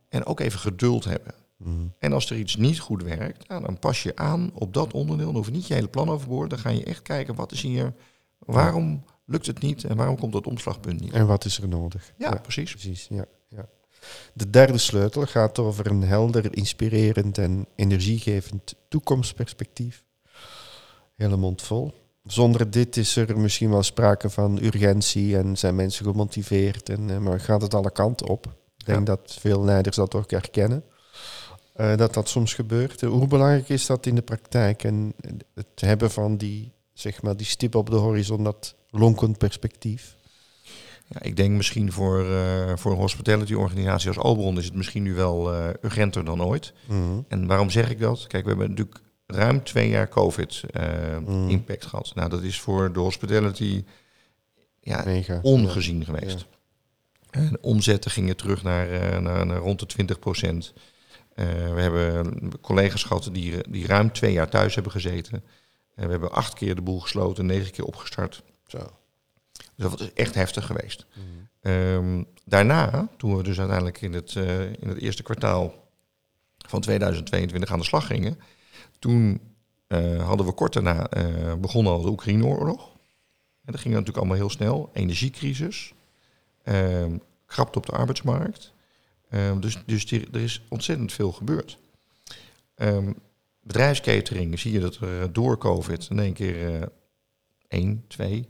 en ook even geduld hebben. Mhm. En als er iets niet goed werkt, dan pas je aan op dat onderdeel. Dan hoef je niet je hele plan overboord. Dan ga je echt kijken, wat is hier, waarom lukt het niet en waarom komt dat omslagpunt niet? En wat is er nodig? Ja, precies. Precies, ja, ja. De derde sleutel gaat over een helder, inspirerend en energiegevend toekomstperspectief. Hele mond vol. Zonder dit is er misschien wel sprake van urgentie en zijn mensen gemotiveerd, en, eh, maar gaat het alle kanten op. Ik denk Ja. dat veel leiders dat ook herkennen. eh, dat dat soms gebeurt. Eh, Hoe belangrijk is dat in de praktijk? En het hebben van die, zeg maar, die stip op de horizon, dat lonkend perspectief. Ja, ik denk misschien voor, eh, voor een hospitality organisatie als Alberon is het misschien nu wel eh, urgenter dan ooit. Mhm. En waarom zeg ik dat? Kijk, we hebben natuurlijk ruim twee jaar COVID eh, Mm. impact gehad. Nou, dat is voor de hospitality ja, Mega. ongezien geweest. En omzetten gingen terug naar, naar, naar rond de 20 procent. we hebben collega's gehad die, die ruim twee jaar thuis hebben gezeten. En we hebben acht keer de boel gesloten, negen keer opgestart. Zo. Dus dat is echt heftig geweest. Ehm, daarna, toen we dus uiteindelijk in het, eh, in het eerste kwartaal van 2022 aan de slag gingen, toen eh, hadden we kort daarna eh, begonnen al de Oekraïne-oorlog. En dat ging natuurlijk allemaal heel snel. Energiecrisis, ehm krapte op de arbeidsmarkt. Ehm, dus dus er is ontzettend veel gebeurd. Bedrijfskatering zie je dat er door COVID in één keer eh één, twee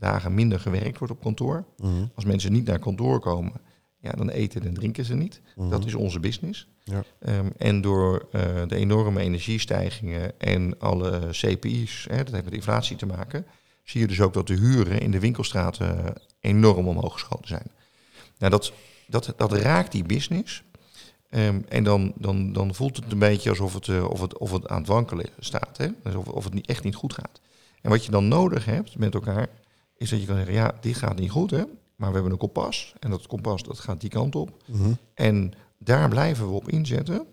dagen minder gewerkt wordt op kantoor. Mhm. Als mensen niet naar kantoor komen, ja, dan eten en drinken ze niet. Mhm. Dat is onze business. Ja. Ehm, en door eh, de enorme energiestijgingen en alle CPI's, hè, dat heeft met inflatie te maken, zie je dus ook dat de huren in de winkelstraten enorm omhoog geschoten zijn. Nou, dat, dat, dat raakt die business. Ehm, en dan, dan, dan voelt het een beetje alsof het, eh, of het, of het aan het wankelen staat. Hè? Dus of, of het niet, echt niet goed gaat. En wat je dan nodig hebt met elkaar, is dat je kan zeggen, ja, dit gaat niet goed, hè? maar we hebben een kompas. En dat kompas dat gaat die kant op. Mhm. En daar blijven we op inzetten,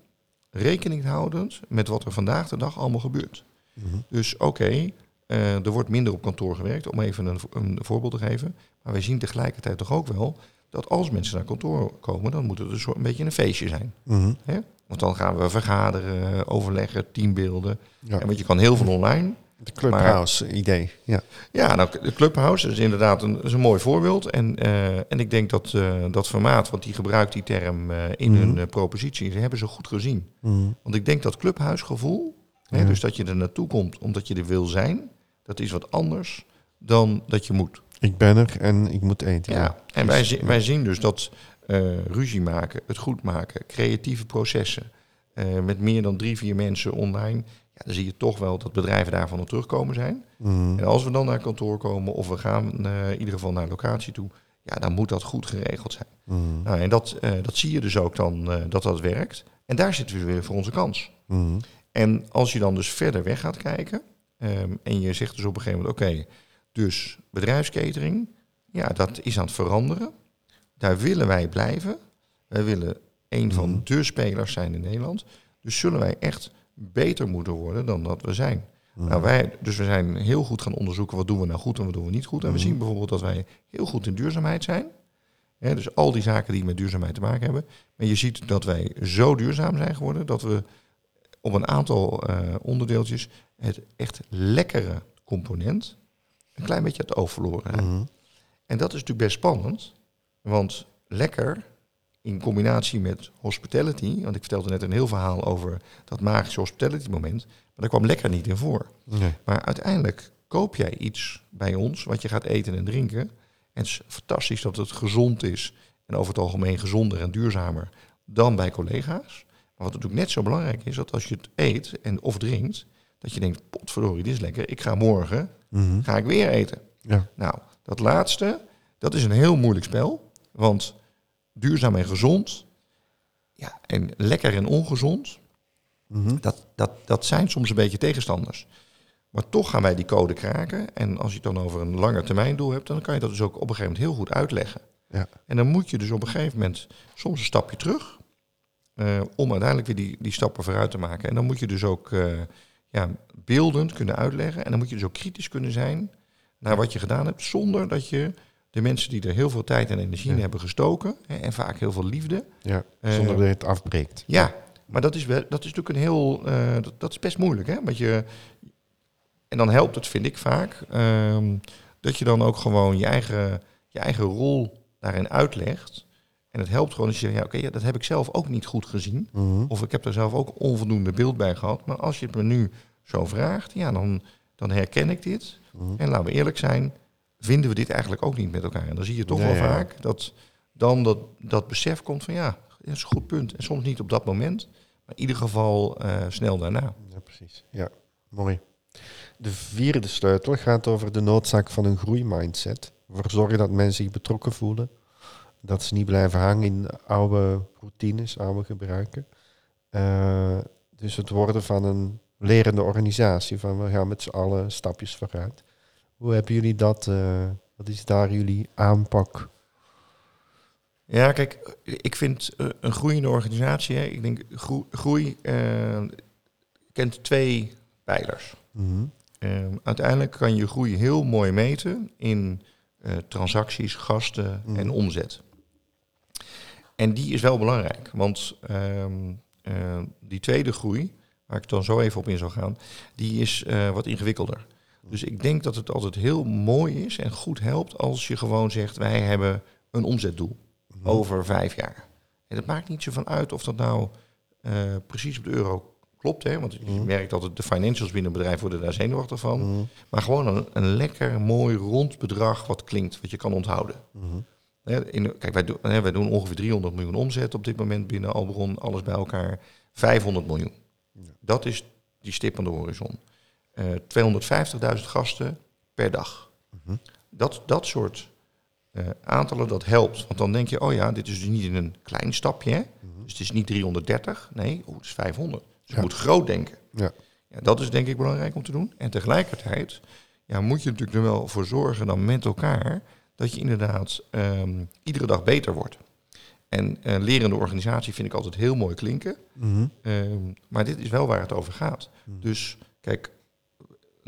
rekening houdend met wat er vandaag de dag allemaal gebeurt. Mhm. Dus oké, eh, er wordt minder op kantoor gewerkt, om even een, een voorbeeld te geven. Maar wij zien tegelijkertijd toch ook wel dat als mensen naar kantoor komen, dan moet het een, soort, een beetje een feestje zijn. Mhm. Hè? Want dan gaan we vergaderen, overleggen, teambeelden. Ja. En want je kan heel veel online. De Clubhouse-idee. Ja. Ja, nou, de Clubhouse is inderdaad een, is een mooi voorbeeld. En, eh, en ik denk dat eh, dat formaat, want die gebruikt die term eh, in Mhm. hun propositie, ze hebben ze goed gezien. Mhm. Want ik denk dat clubhuisgevoel, hè, Ja. dus dat je er naartoe komt omdat je er wil zijn, dat is wat anders dan dat je moet. Ik ben er en ik moet eten. Ja. En wij, zi- wij zien dus dat ruzie maken, het goed maken, creatieve processen, met meer dan drie, vier mensen online, ja, dan zie je toch wel dat bedrijven daarvan op terugkomen zijn. Mhm. En als we dan naar kantoor komen of we gaan eh, in ieder geval naar locatie toe, ja, dan moet dat goed geregeld zijn. Mhm. Nou, en dat, eh, dat zie je dus ook dan eh, dat dat werkt. En daar zitten we weer voor onze kans. Mhm. En als je dan dus verder weg gaat kijken ehm, en je zegt dus op een gegeven moment, oké, dus bedrijfskatering, ja, dat is aan het veranderen. Daar willen wij blijven. Wij willen een van de spelers zijn in Nederland. Dus zullen wij echt beter moeten worden dan dat we zijn. Mhm. Nou, wij, dus we zijn heel goed gaan onderzoeken wat doen we nou goed en wat doen we niet goed. En we Mhm. zien bijvoorbeeld dat wij heel goed in duurzaamheid zijn. Hè, dus al die zaken die met duurzaamheid te maken hebben. Maar je ziet dat wij zo duurzaam zijn geworden dat we op een aantal eh, onderdeeltjes het echt lekkere component een klein beetje het oog verloren hebben. Mhm. En dat is natuurlijk best spannend, want lekker in combinatie met hospitality, want ik vertelde net een heel verhaal over dat magische hospitality moment, maar daar kwam lekker niet in voor. Nee. Maar uiteindelijk koop jij iets bij ons wat je gaat eten en drinken. En het is fantastisch dat het gezond is en over het algemeen gezonder en duurzamer dan bij collega's. Maar wat natuurlijk net zo belangrijk is, dat als je het eet en of drinkt, dat je denkt, potverdorie, dit is lekker, ik ga morgen, Mhm. ga ik weer eten. Ja. Nou, dat laatste, dat is een heel moeilijk spel. Want duurzaam en gezond, ja, en lekker en ongezond, Mhm. dat, dat, dat zijn soms een beetje tegenstanders. Maar toch gaan wij die code kraken. En als je het dan over een langer termijn doel hebt, dan kan je dat dus ook op een gegeven moment heel goed uitleggen. Ja. En dan moet je dus op een gegeven moment soms een stapje terug. eh, om uiteindelijk weer die, die stappen vooruit te maken. En dan moet je dus ook eh, ja, beeldend kunnen uitleggen. En dan moet je dus ook kritisch kunnen zijn naar wat je gedaan hebt. Zonder dat je de mensen die er heel veel tijd en energie in hebben gestoken. Hè, en vaak heel veel liefde. ja. eh, Zonder dat je het afbreekt. ja, maar dat is, wel, dat is natuurlijk een heel. eh, dat, dat is best moeilijk, hè? Want je. En dan helpt het, vind ik vaak, ehm, dat je dan ook gewoon je eigen, je eigen rol daarin uitlegt. En het helpt gewoon als je zegt, ja, oké, ja, dat heb ik zelf ook niet goed gezien. Mhm. Of ik heb er zelf ook onvoldoende beeld bij gehad. Maar als je het me nu zo vraagt, ja, dan, dan herken ik dit. Mhm. En laten we eerlijk zijn, vinden we dit eigenlijk ook niet met elkaar. En dan zie je toch wel ja. vaak dat dan dat, dat besef komt van ja, dat is een goed punt. En soms niet op dat moment, maar in ieder geval eh, snel daarna. Ja, precies. Ja, mooi. De vierde sleutel gaat over de noodzaak van een groeimindset. Ervoor zorgen dat mensen zich betrokken voelen. Dat ze niet blijven hangen in oude routines, oude gebruiken. Eh, dus het worden van een lerende organisatie. Van we gaan met z'n allen stapjes vooruit. Hoe hebben jullie dat? eh, wat is daar jullie aanpak? Ja, kijk, ik vind eh, een groeiende organisatie, hè, ik denk groei, groei eh, kent twee pijlers. Mhm. Ehm, uiteindelijk kan je groei heel mooi meten in transacties, gasten Mhm. en omzet. En die is wel belangrijk, want ehm, eh, die tweede groei, waar ik dan zo even op in zal gaan, die is wat ingewikkelder. Dus ik denk dat het altijd heel mooi is en goed helpt als je gewoon zegt, wij hebben een omzetdoel Mhm. over vijf jaar. En het maakt niet zo van uit of dat nou eh, precies op de euro klopt, hè? want je Mhm. merkt dat het de financials binnen een bedrijf worden daar zenuwachtig van. Mhm. Maar gewoon een, een lekker, mooi, rond bedrag wat klinkt, wat je kan onthouden. In, kijk, wij, doen- wij doen ongeveer 300 miljoen omzet op dit moment binnen Albron. Alles bij elkaar 500 miljoen. Dat is die stip aan de horizon. Eh 250.000 gasten per dag. dat, dat soort eh, aantallen, dat helpt. Want dan denk je, oh ja, dit is dus niet in een klein stapje. Hè? Dus het is niet 330, nee, oh, het is 500. Dus je moet groot denken. Ja. Ja, dat is denk ik belangrijk om te doen. En tegelijkertijd ja, moet je natuurlijk er wel voor zorgen dan met elkaar dat je inderdaad ehm, iedere dag beter wordt. En eh, lerende organisatie vind ik altijd heel mooi klinken. Mhm. Ehm, maar dit is wel waar het over gaat. Dus kijk,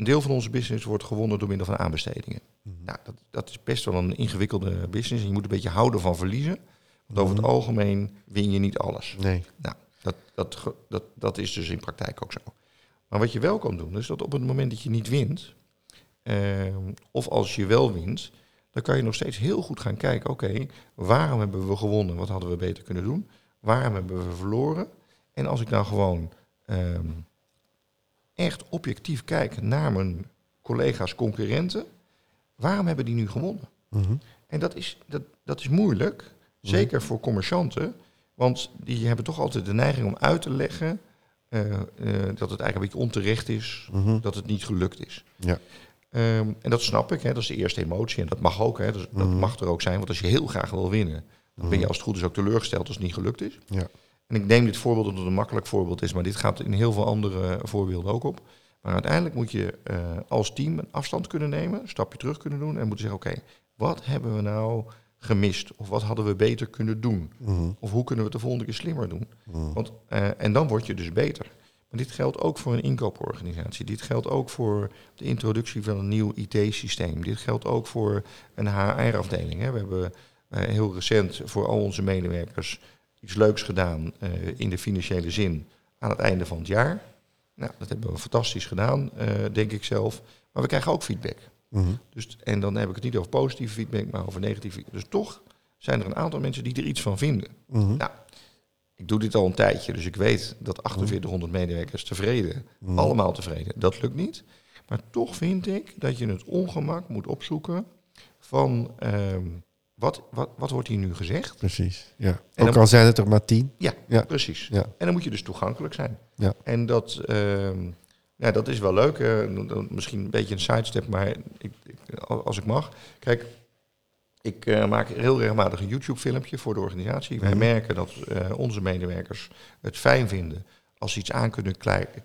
een deel van onze business wordt gewonnen door middel van aanbestedingen. Nou, dat, dat is best wel een ingewikkelde business. En je moet een beetje houden van verliezen. Want over het algemeen win je niet alles. Nee. Nou, dat, dat, dat, dat is dus in praktijk ook zo. Maar wat je wel kan doen, is dat op het moment dat je niet wint, ehm, of als je wel wint, dan kan je nog steeds heel goed gaan kijken, oké, waarom hebben we gewonnen? Wat hadden we beter kunnen doen? Waarom hebben we verloren? En als ik nou gewoon ehm, echt objectief kijk naar mijn collega's, concurrenten, waarom hebben die nu gewonnen? Mhm. En dat is, dat, dat is moeilijk, zeker voor commercianten, want die hebben toch altijd de neiging om uit te leggen eh, eh, dat het eigenlijk een beetje onterecht is, Mhm. dat het niet gelukt is. Ja. Ehm, en dat snap ik, hè, dat is de eerste emotie en dat mag ook, hè, dus dat Mhm. mag er ook zijn, want als je heel graag wil winnen, dan ben je als het goed is ook teleurgesteld als het niet gelukt is. Ja. En ik neem dit voorbeeld omdat het een makkelijk voorbeeld is, maar dit gaat in heel veel andere voorbeelden ook op. Maar uiteindelijk moet je eh, als team een afstand kunnen nemen, een stapje terug kunnen doen en moeten zeggen, oké, wat hebben we nou gemist? Of wat hadden we beter kunnen doen? Mhm. Of hoe kunnen we het de volgende keer slimmer doen? Mhm. Want, eh, en dan word je dus beter. Maar dit geldt ook voor een inkooporganisatie. Dit geldt ook voor de introductie van een nieuw IT-systeem. Dit geldt ook voor een HR-afdeling. We hebben eh, heel recent voor al onze medewerkers iets leuks gedaan eh, in de financiële zin aan het einde van het jaar. Nou, dat hebben we fantastisch gedaan, eh, denk ik zelf. Maar we krijgen ook feedback. Mhm. Dus, en dan heb ik het niet over positieve feedback, maar over negatieve feedback. Dus toch zijn er een aantal mensen die er iets van vinden. Mhm. Nou, ik doe dit al een tijdje, dus ik weet dat 4800 medewerkers tevreden, Mhm. allemaal tevreden, dat lukt niet. Maar toch vind ik dat je het ongemak moet opzoeken van ehm, wat, wat, wat wordt hier nu gezegd? Precies. Ja. En Ook dan- al zijn het er maar tien. Ja, Ja. precies. Ja. En dan moet je dus toegankelijk zijn. Ja. En dat, ehm, ja, dat is wel leuk. eh, misschien een beetje een sidestep, maar ik, ik, als ik mag. Kijk, ik eh, maak heel regelmatig een YouTube-filmpje voor de organisatie. Wij Mhm. merken dat eh, onze medewerkers het fijn vinden als ze iets aan kunnen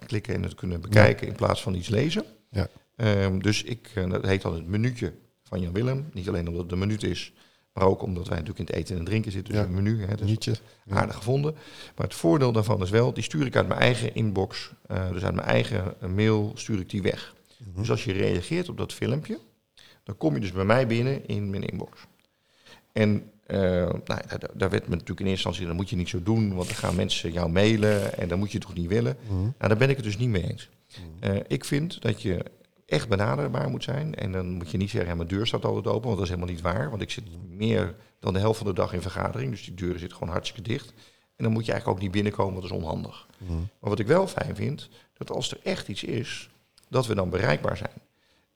klikken en het kunnen bekijken in plaats van iets lezen. Ja. Ehm, dus ik, dat heet dan het minuutje van Jan Willem. Niet alleen omdat het een minuut is, maar ook omdat wij natuurlijk in het eten en drinken zitten. Dus Ja. een menu. Hè, dus. Ja. aardig gevonden. Maar het voordeel daarvan is wel, die stuur ik uit mijn eigen inbox, eh, dus uit mijn eigen eh, mail, stuur ik die weg. Mhm. Dus als je reageert op dat filmpje, dan kom je dus bij mij binnen in mijn inbox. En eh, nou, daar, daar werd me natuurlijk in eerste instantie, dat moet je niet zo doen, want dan gaan mensen jou mailen en dan moet je toch niet willen. Mhm. Nou, daar ben ik het dus niet mee eens. Eh, ik vind dat je echt benaderbaar moet zijn. En dan moet je niet zeggen, ja, mijn deur staat altijd open, want dat is helemaal niet waar. Want ik zit meer dan de helft van de dag in vergadering, dus die deur zit gewoon hartstikke dicht. En dan moet je eigenlijk ook niet binnenkomen, want dat is onhandig. Mhm. Maar wat ik wel fijn vind, dat als er echt iets is, dat we dan bereikbaar zijn.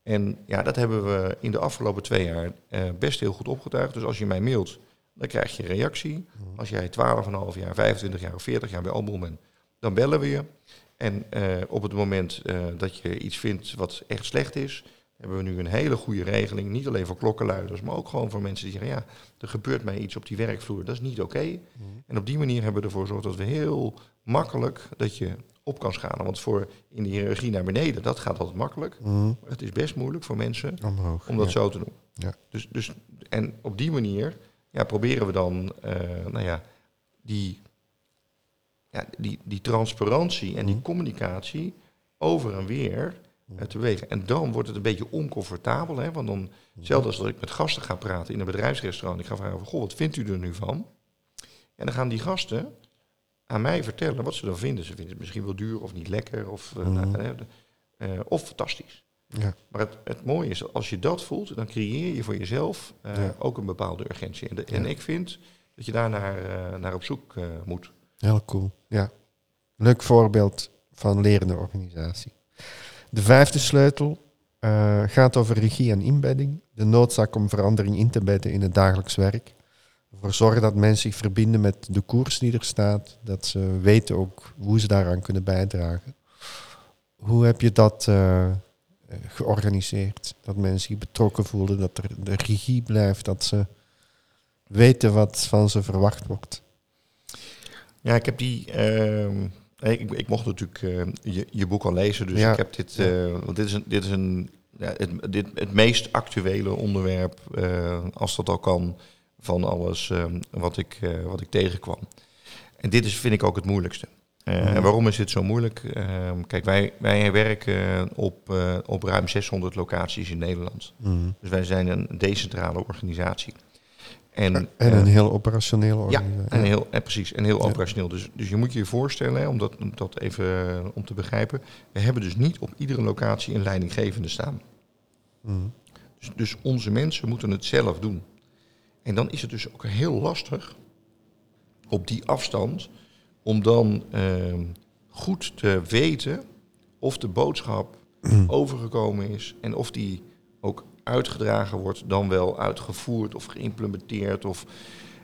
En ja, dat hebben we in de afgelopen twee jaar eh, best heel goed opgetuigd. Dus als je mij mailt, dan krijg je een reactie. Als jij 12,5 jaar, 25 jaar of 40 jaar bij Albron bent, dan bellen we je. En eh, op het moment eh, dat je iets vindt wat echt slecht is, hebben we nu een hele goede regeling. Niet alleen voor klokkenluiders, maar ook gewoon voor mensen die zeggen, ja, er gebeurt mij iets op die werkvloer, dat is niet oké. En op die manier hebben we ervoor gezorgd dat we heel makkelijk dat je op kan schalen. Want voor in de hiërarchie naar beneden, dat gaat altijd makkelijk. Mhm. Het is best moeilijk voor mensen Omhoog. om dat ja. zo te doen. Ja. Dus, dus, en op die manier ja, proberen we dan eh, nou ja, die, ja, die, die transparantie en die Mhm. communicatie over en weer eh, te bewegen. En dan wordt het een beetje oncomfortabel. Hè? Want dan, zelfs als dat ik met gasten ga praten in een bedrijfsrestaurant, ik ga vragen van, goh, wat vindt u er nu van? En dan gaan die gasten aan mij vertellen wat ze dan vinden. Ze vinden het misschien wel duur of niet lekker of, eh, Mhm. nou, eh, of fantastisch. Ja. Maar het, het mooie is, als je dat voelt, dan creëer je voor jezelf eh, Ja. ook een bepaalde urgentie. En, de- en ik vind dat je daar naar, naar op zoek moet. Heel cool. Ja. Leuk voorbeeld van lerende organisatie. De vijfde sleutel eh, gaat over regie en inbedding. De noodzaak om verandering in te bedden in het dagelijks werk. ervoor zorgen dat mensen zich verbinden met de koers die er staat. Dat ze weten ook hoe ze daaraan kunnen bijdragen. Hoe heb je dat eh, georganiseerd? Dat mensen zich betrokken voelen, dat er de regie blijft, dat ze weten wat van ze verwacht wordt. Ja, ik heb die. ehm, ik, ik mocht natuurlijk eh, je, je boek al lezen, dus Ja. ik heb dit. eh, want dit is een. Dit is een ja, het, dit, het meest actuele onderwerp, eh, als dat al kan, van alles wat, ik, wat ik tegenkwam. En dit is, vind ik ook het moeilijkste. Eh, En waarom is dit zo moeilijk? Ehm, kijk, wij, wij werken op, op ruim 600 locaties in Nederland. Mm. Dus wij zijn een decentrale organisatie. En, En eh, een heel operationele ja, en heel, en precies, en heel operationeel. Dus, dus je moet je je voorstellen, om, dat, om dat even eh, om te begrijpen. We hebben dus niet op iedere locatie een leidinggevende staan. Mm. Dus, dus onze mensen moeten het zelf doen. En dan is het dus ook heel lastig op die afstand om dan ehm, goed te weten of de boodschap overgekomen is en of die ook uitgedragen wordt, dan wel uitgevoerd of geïmplementeerd. Of,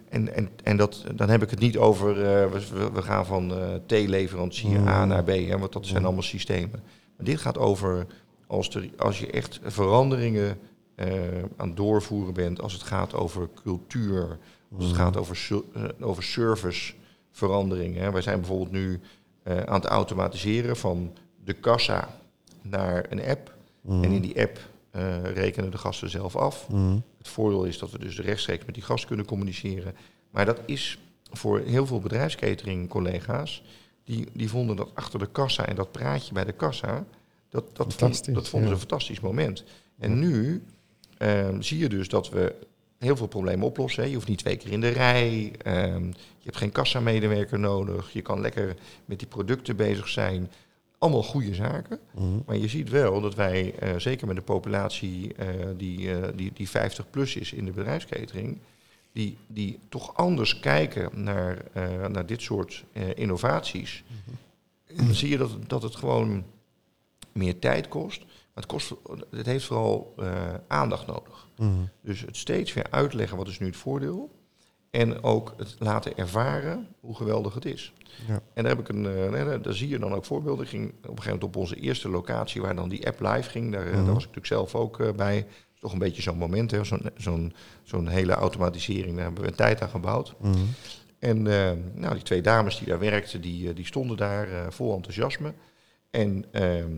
en en, en dat, dan heb ik het niet over, eh, we, we gaan van eh T-leverancier A naar B, hè, want dat zijn allemaal systemen. Maar dit gaat over als, er, als je echt veranderingen eh, aan het doorvoeren bent, als het gaat over cultuur, als het gaat over, over serviceveranderingen. Hè. Wij zijn bijvoorbeeld nu aan het automatiseren van de kassa naar een app. En in die app eh, rekenen de gasten zelf af. Mm. Het voordeel is dat we dus rechtstreeks met die gast kunnen communiceren. Maar dat is voor heel veel bedrijfskatering-collega's, die, die vonden dat achter de kassa en dat praatje bij de kassa, dat, dat, vond, dat vonden ze ja. een fantastisch moment. En nu ehm, zie je dus dat we heel veel problemen oplossen. Hè. Je hoeft niet twee keer in de rij, ehm, je hebt geen kassamedewerker nodig, je kan lekker met die producten bezig zijn. Allemaal goede zaken. Mm. Maar je ziet wel dat wij, eh, zeker met de populatie eh, die, eh, die, die 50 plus is in de bedrijfskatering, die, die toch anders kijken naar, naar dit soort innovaties. Dan zie je dat, dat het gewoon meer tijd kost. Maar het, kost, het heeft vooral aandacht nodig. Mm. Dus het steeds weer uitleggen wat is nu het voordeel. En ook het laten ervaren hoe geweldig het is. Ja. En daar, heb ik een, eh, daar zie je dan ook voorbeelden. Ik ging op een gegeven moment op onze eerste locatie waar dan die app live ging. Daar, eh, Mhm. daar was ik natuurlijk zelf ook eh, bij. Is toch een beetje zo'n moment, hè, zo'n, zo'n, zo'n hele automatisering. Daar hebben we een tijd aan gebouwd. Mm. En nou, die twee dames die daar werkten, die, die stonden daar vol enthousiasme. En ehm,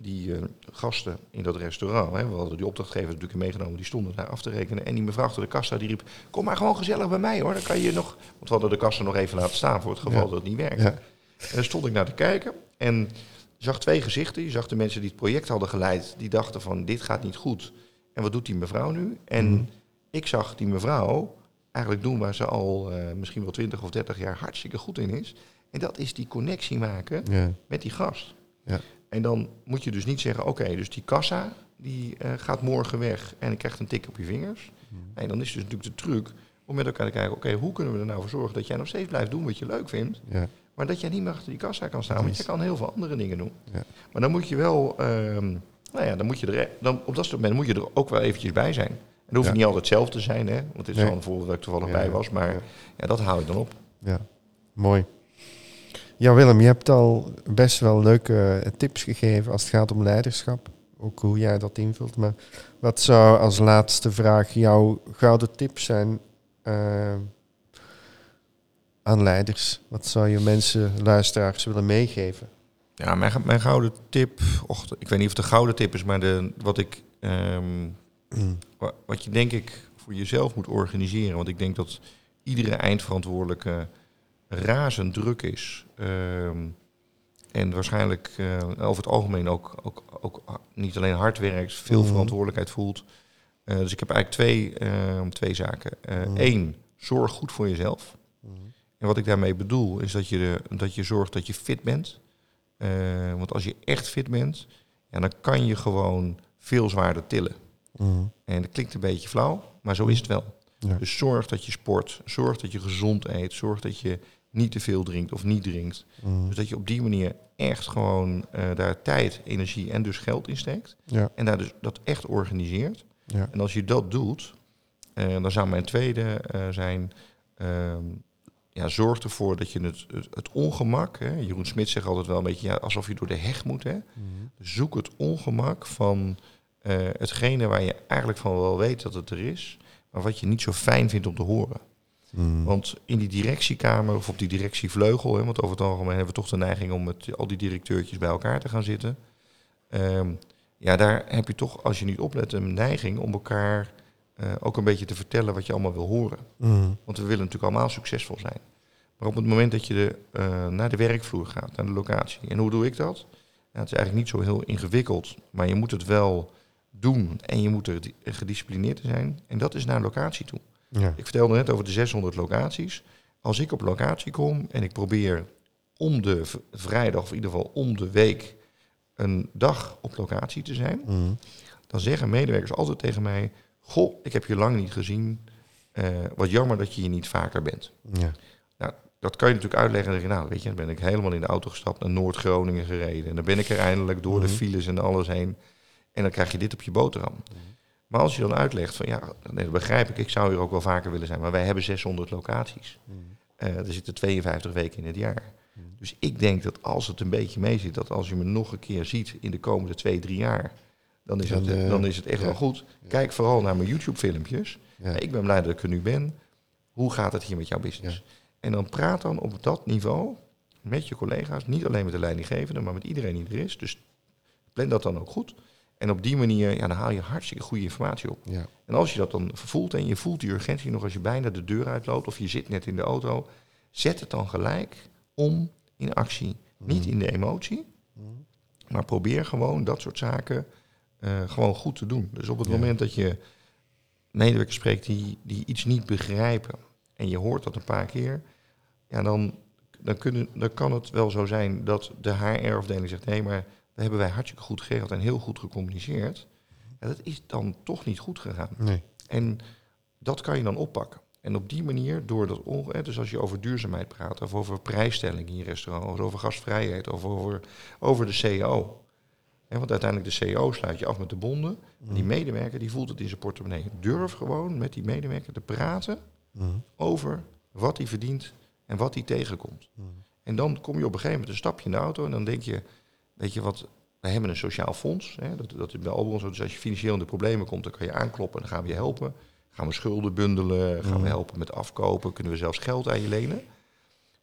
die eh, gasten in dat restaurant, hè, we hadden die opdrachtgevers natuurlijk meegenomen, die stonden daar af te rekenen. En die mevrouw achter de kassa die riep, kom maar gewoon gezellig bij mij hoor, dan kan je nog... Want we hadden de kassa nog even laten staan voor het geval Ja. dat het niet werkte. Ja. En daar stond ik naar te kijken en zag twee gezichten. Je zag de mensen die het project hadden geleid, die dachten van dit gaat niet goed. En wat doet die mevrouw nu? En Mhm. ik zag die mevrouw eigenlijk doen waar ze al eh, misschien wel 20 of 30 jaar hartstikke goed in is. En dat is die connectie maken Ja. met die gast. Ja. En dan moet je dus niet zeggen, oké, dus die kassa die eh, gaat morgen weg en ik krijg een tik op je vingers. Mhm. Nee, dan is dus natuurlijk de truc om met elkaar te kijken, oké, hoe kunnen we er nou voor zorgen dat jij nog steeds blijft doen wat je leuk vindt, Ja. maar dat jij niet meer achter die kassa kan staan, want je kan heel veel andere dingen doen. Ja. Maar dan moet je wel, ehm, nou ja, dan moet je er, dan, op dat soort moment moet je er ook wel eventjes bij zijn. En dat hoeft Ja. niet altijd zelf te zijn, hè, want dit is Nee. wel een voorbeeld dat ik toevallig bij was, maar Ja. ja. dat haal ik dan op. Ja, mooi. Ja, Willem, je hebt al best wel leuke eh, tips gegeven als het gaat om leiderschap. Ook hoe jij dat invult. Maar wat zou als laatste vraag jouw gouden tip zijn eh, aan leiders? Wat zou je mensen, luisteraars willen meegeven? Ja, mijn, mijn gouden tip, och, ik weet niet of het een gouden tip is, maar de, wat ik, ehm, wa- wat je denk ik voor jezelf moet organiseren, want ik denk dat iedere eindverantwoordelijke razend druk is. ehm, en waarschijnlijk eh, over het algemeen ook, ook, ook niet alleen hard werkt, veel Mhm. verantwoordelijkheid voelt. Eh, dus ik heb eigenlijk twee, ehm, twee zaken. Mhm. Eén, zorg goed voor jezelf. En wat ik daarmee bedoel, is dat je, dat je zorgt dat je fit bent. Eh, want als je echt fit bent, ja, dan kan je gewoon veel zwaarder tillen. En dat klinkt een beetje flauw, maar zo is het wel. Ja. Dus zorg dat je sport, zorg dat je gezond eet, zorg dat je niet te veel drinkt of niet drinkt. Mm. Dus dat je op die manier echt gewoon eh, daar tijd, energie en dus geld in steekt. Ja, En daar dus dat echt organiseert. ja. En als je dat doet, Uh, dan zou mijn tweede zijn, ehm, ja, zorg ervoor dat je het, het, ongemak, hè, Jeroen Smit zegt altijd wel een beetje ja, alsof je door de heg moet. Hè. Mhm. Zoek het ongemak van hetgene waar je eigenlijk van wel weet dat het er is, maar wat je niet zo fijn vindt om te horen. Hmm. Want in die directiekamer of op die directievleugel, hè, want over het algemeen hebben we toch de neiging om met al die directeurtjes bij elkaar te gaan zitten. Ehm, ja, daar heb je toch, als je niet oplet, een neiging om elkaar uh, ook een beetje te vertellen wat je allemaal wil horen. Hmm. Want we willen natuurlijk allemaal succesvol zijn. Maar op het moment dat je de, uh, naar de werkvloer gaat, naar de locatie. En hoe doe ik dat? Ja, het is eigenlijk niet zo heel ingewikkeld, maar je moet het wel doen en je moet er gedisciplineerd zijn. En dat is naar een locatie toe. Ja. Ik vertelde net over de 600 locaties. Als ik op locatie kom en ik probeer om de vrijdag, of in ieder geval om de week, een dag op locatie te zijn, mhm. dan zeggen medewerkers altijd tegen mij: Goh, ik heb je lang niet gezien. Uh, wat jammer dat je hier niet vaker bent. Ja. Nou, dat kan je natuurlijk uitleggen. En nou, weet je, dan ben ik helemaal in de auto gestapt naar Noord-Groningen gereden. En dan ben ik er eindelijk door de mhm. files en alles heen. En dan krijg je dit op je boterham. Mhm. Maar als je dan uitlegt van ja, nee, dat begrijp ik, ik zou hier ook wel vaker willen zijn, maar wij hebben 600 locaties. Mm. Uh, er zitten 52 weken in het jaar. Mm. Dus ik denk dat als het een beetje mee zit, dat als je me nog een keer ziet in de komende twee, drie jaar, dan is, het, uh, dan is het echt wel goed. Kijk vooral naar mijn YouTube-filmpjes. Ik ben blij dat ik er nu ben. Hoe gaat het hier met jouw business? En dan praat dan op dat niveau met je collega's, niet alleen met de leidinggevende, maar met iedereen die er is. Dus plan dat dan ook goed. En op die manier ja, dan haal je hartstikke goede informatie op. Ja. En als je dat dan voelt en je voelt die urgentie nog als je bijna de deur uitloopt of je zit net in de auto, zet het dan gelijk om in actie. Niet mm. in de emotie, mm. maar probeer gewoon dat soort zaken uh, gewoon goed te doen. Dus op het moment dat je medewerkers spreekt die, die iets niet begrijpen en je hoort dat een paar keer, ja, dan, dan, kunnen, dan kan het wel zo zijn dat de HR-afdeling zegt: nee, maar hebben wij hartstikke goed geregeld en heel goed gecommuniceerd. Dat is dan toch niet goed gegaan. Nee. En dat kan je dan oppakken. En op die manier, door dat onge dus als je over duurzaamheid praat, of over prijsstelling in je restaurant, of over gastvrijheid, of over, over de CEO. want uiteindelijk de CEO sluit je af met de bonden. Mm. Die medewerker die voelt het in zijn portemonnee. Durf gewoon met die medewerker te praten mm. over wat hij verdient en wat hij tegenkomt. Mm. En dan kom je op een gegeven moment een stapje in de auto en dan denk je, weet je wat, we hebben een sociaal fonds. Hè, dat, dat is bij Albron zo. Dus als je financieel in de problemen komt, dan kan je aankloppen en dan gaan we je helpen. Gaan we schulden bundelen, gaan we mhm. helpen met afkopen, kunnen we zelfs geld aan je lenen.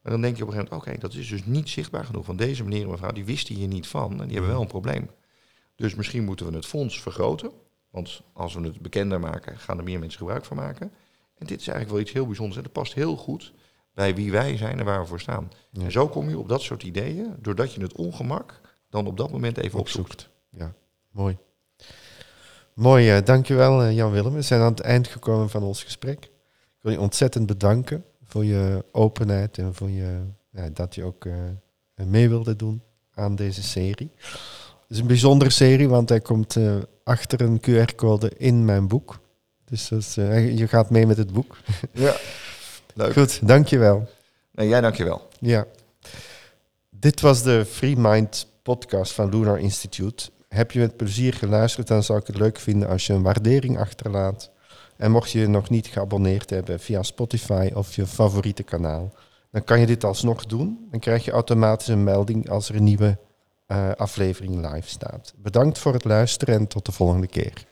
Maar dan denk je op een gegeven moment, oké, dat is dus niet zichtbaar genoeg. Van deze meneer en mevrouw, die wisten hier niet van en die hebben wel een probleem. Dus misschien moeten we het fonds vergroten. Want als we het bekender maken, gaan er meer mensen gebruik van maken. En dit is eigenlijk wel iets heel bijzonders. En dat past heel goed bij wie wij zijn en waar we voor staan. En zo kom je op dat soort ideeën, doordat je het ongemak dan op dat moment even opzoekt. Ja, mooi. Mooi, uh, dankjewel uh, Jan Willem. We zijn aan het eind gekomen van ons gesprek. Ik wil je ontzettend bedanken voor je openheid en voor je, ja, dat je ook uh, mee wilde doen aan deze serie. Het is een bijzondere serie, want hij komt achter een QR-code in mijn boek. Dus je gaat mee met het boek. (laughs) Ja, leuk. Goed, dankjewel. Nee, jij dankjewel. Ja. Dit was de Free Mind podcast van Lunar Institute. Heb je met plezier geluisterd, dan zou ik het leuk vinden als je een waardering achterlaat. En mocht je nog niet geabonneerd hebben via Spotify of je favoriete kanaal, dan kan je dit alsnog doen. Dan krijg je automatisch een melding als er een nieuwe uh, aflevering live staat. Bedankt voor het luisteren en tot de volgende keer.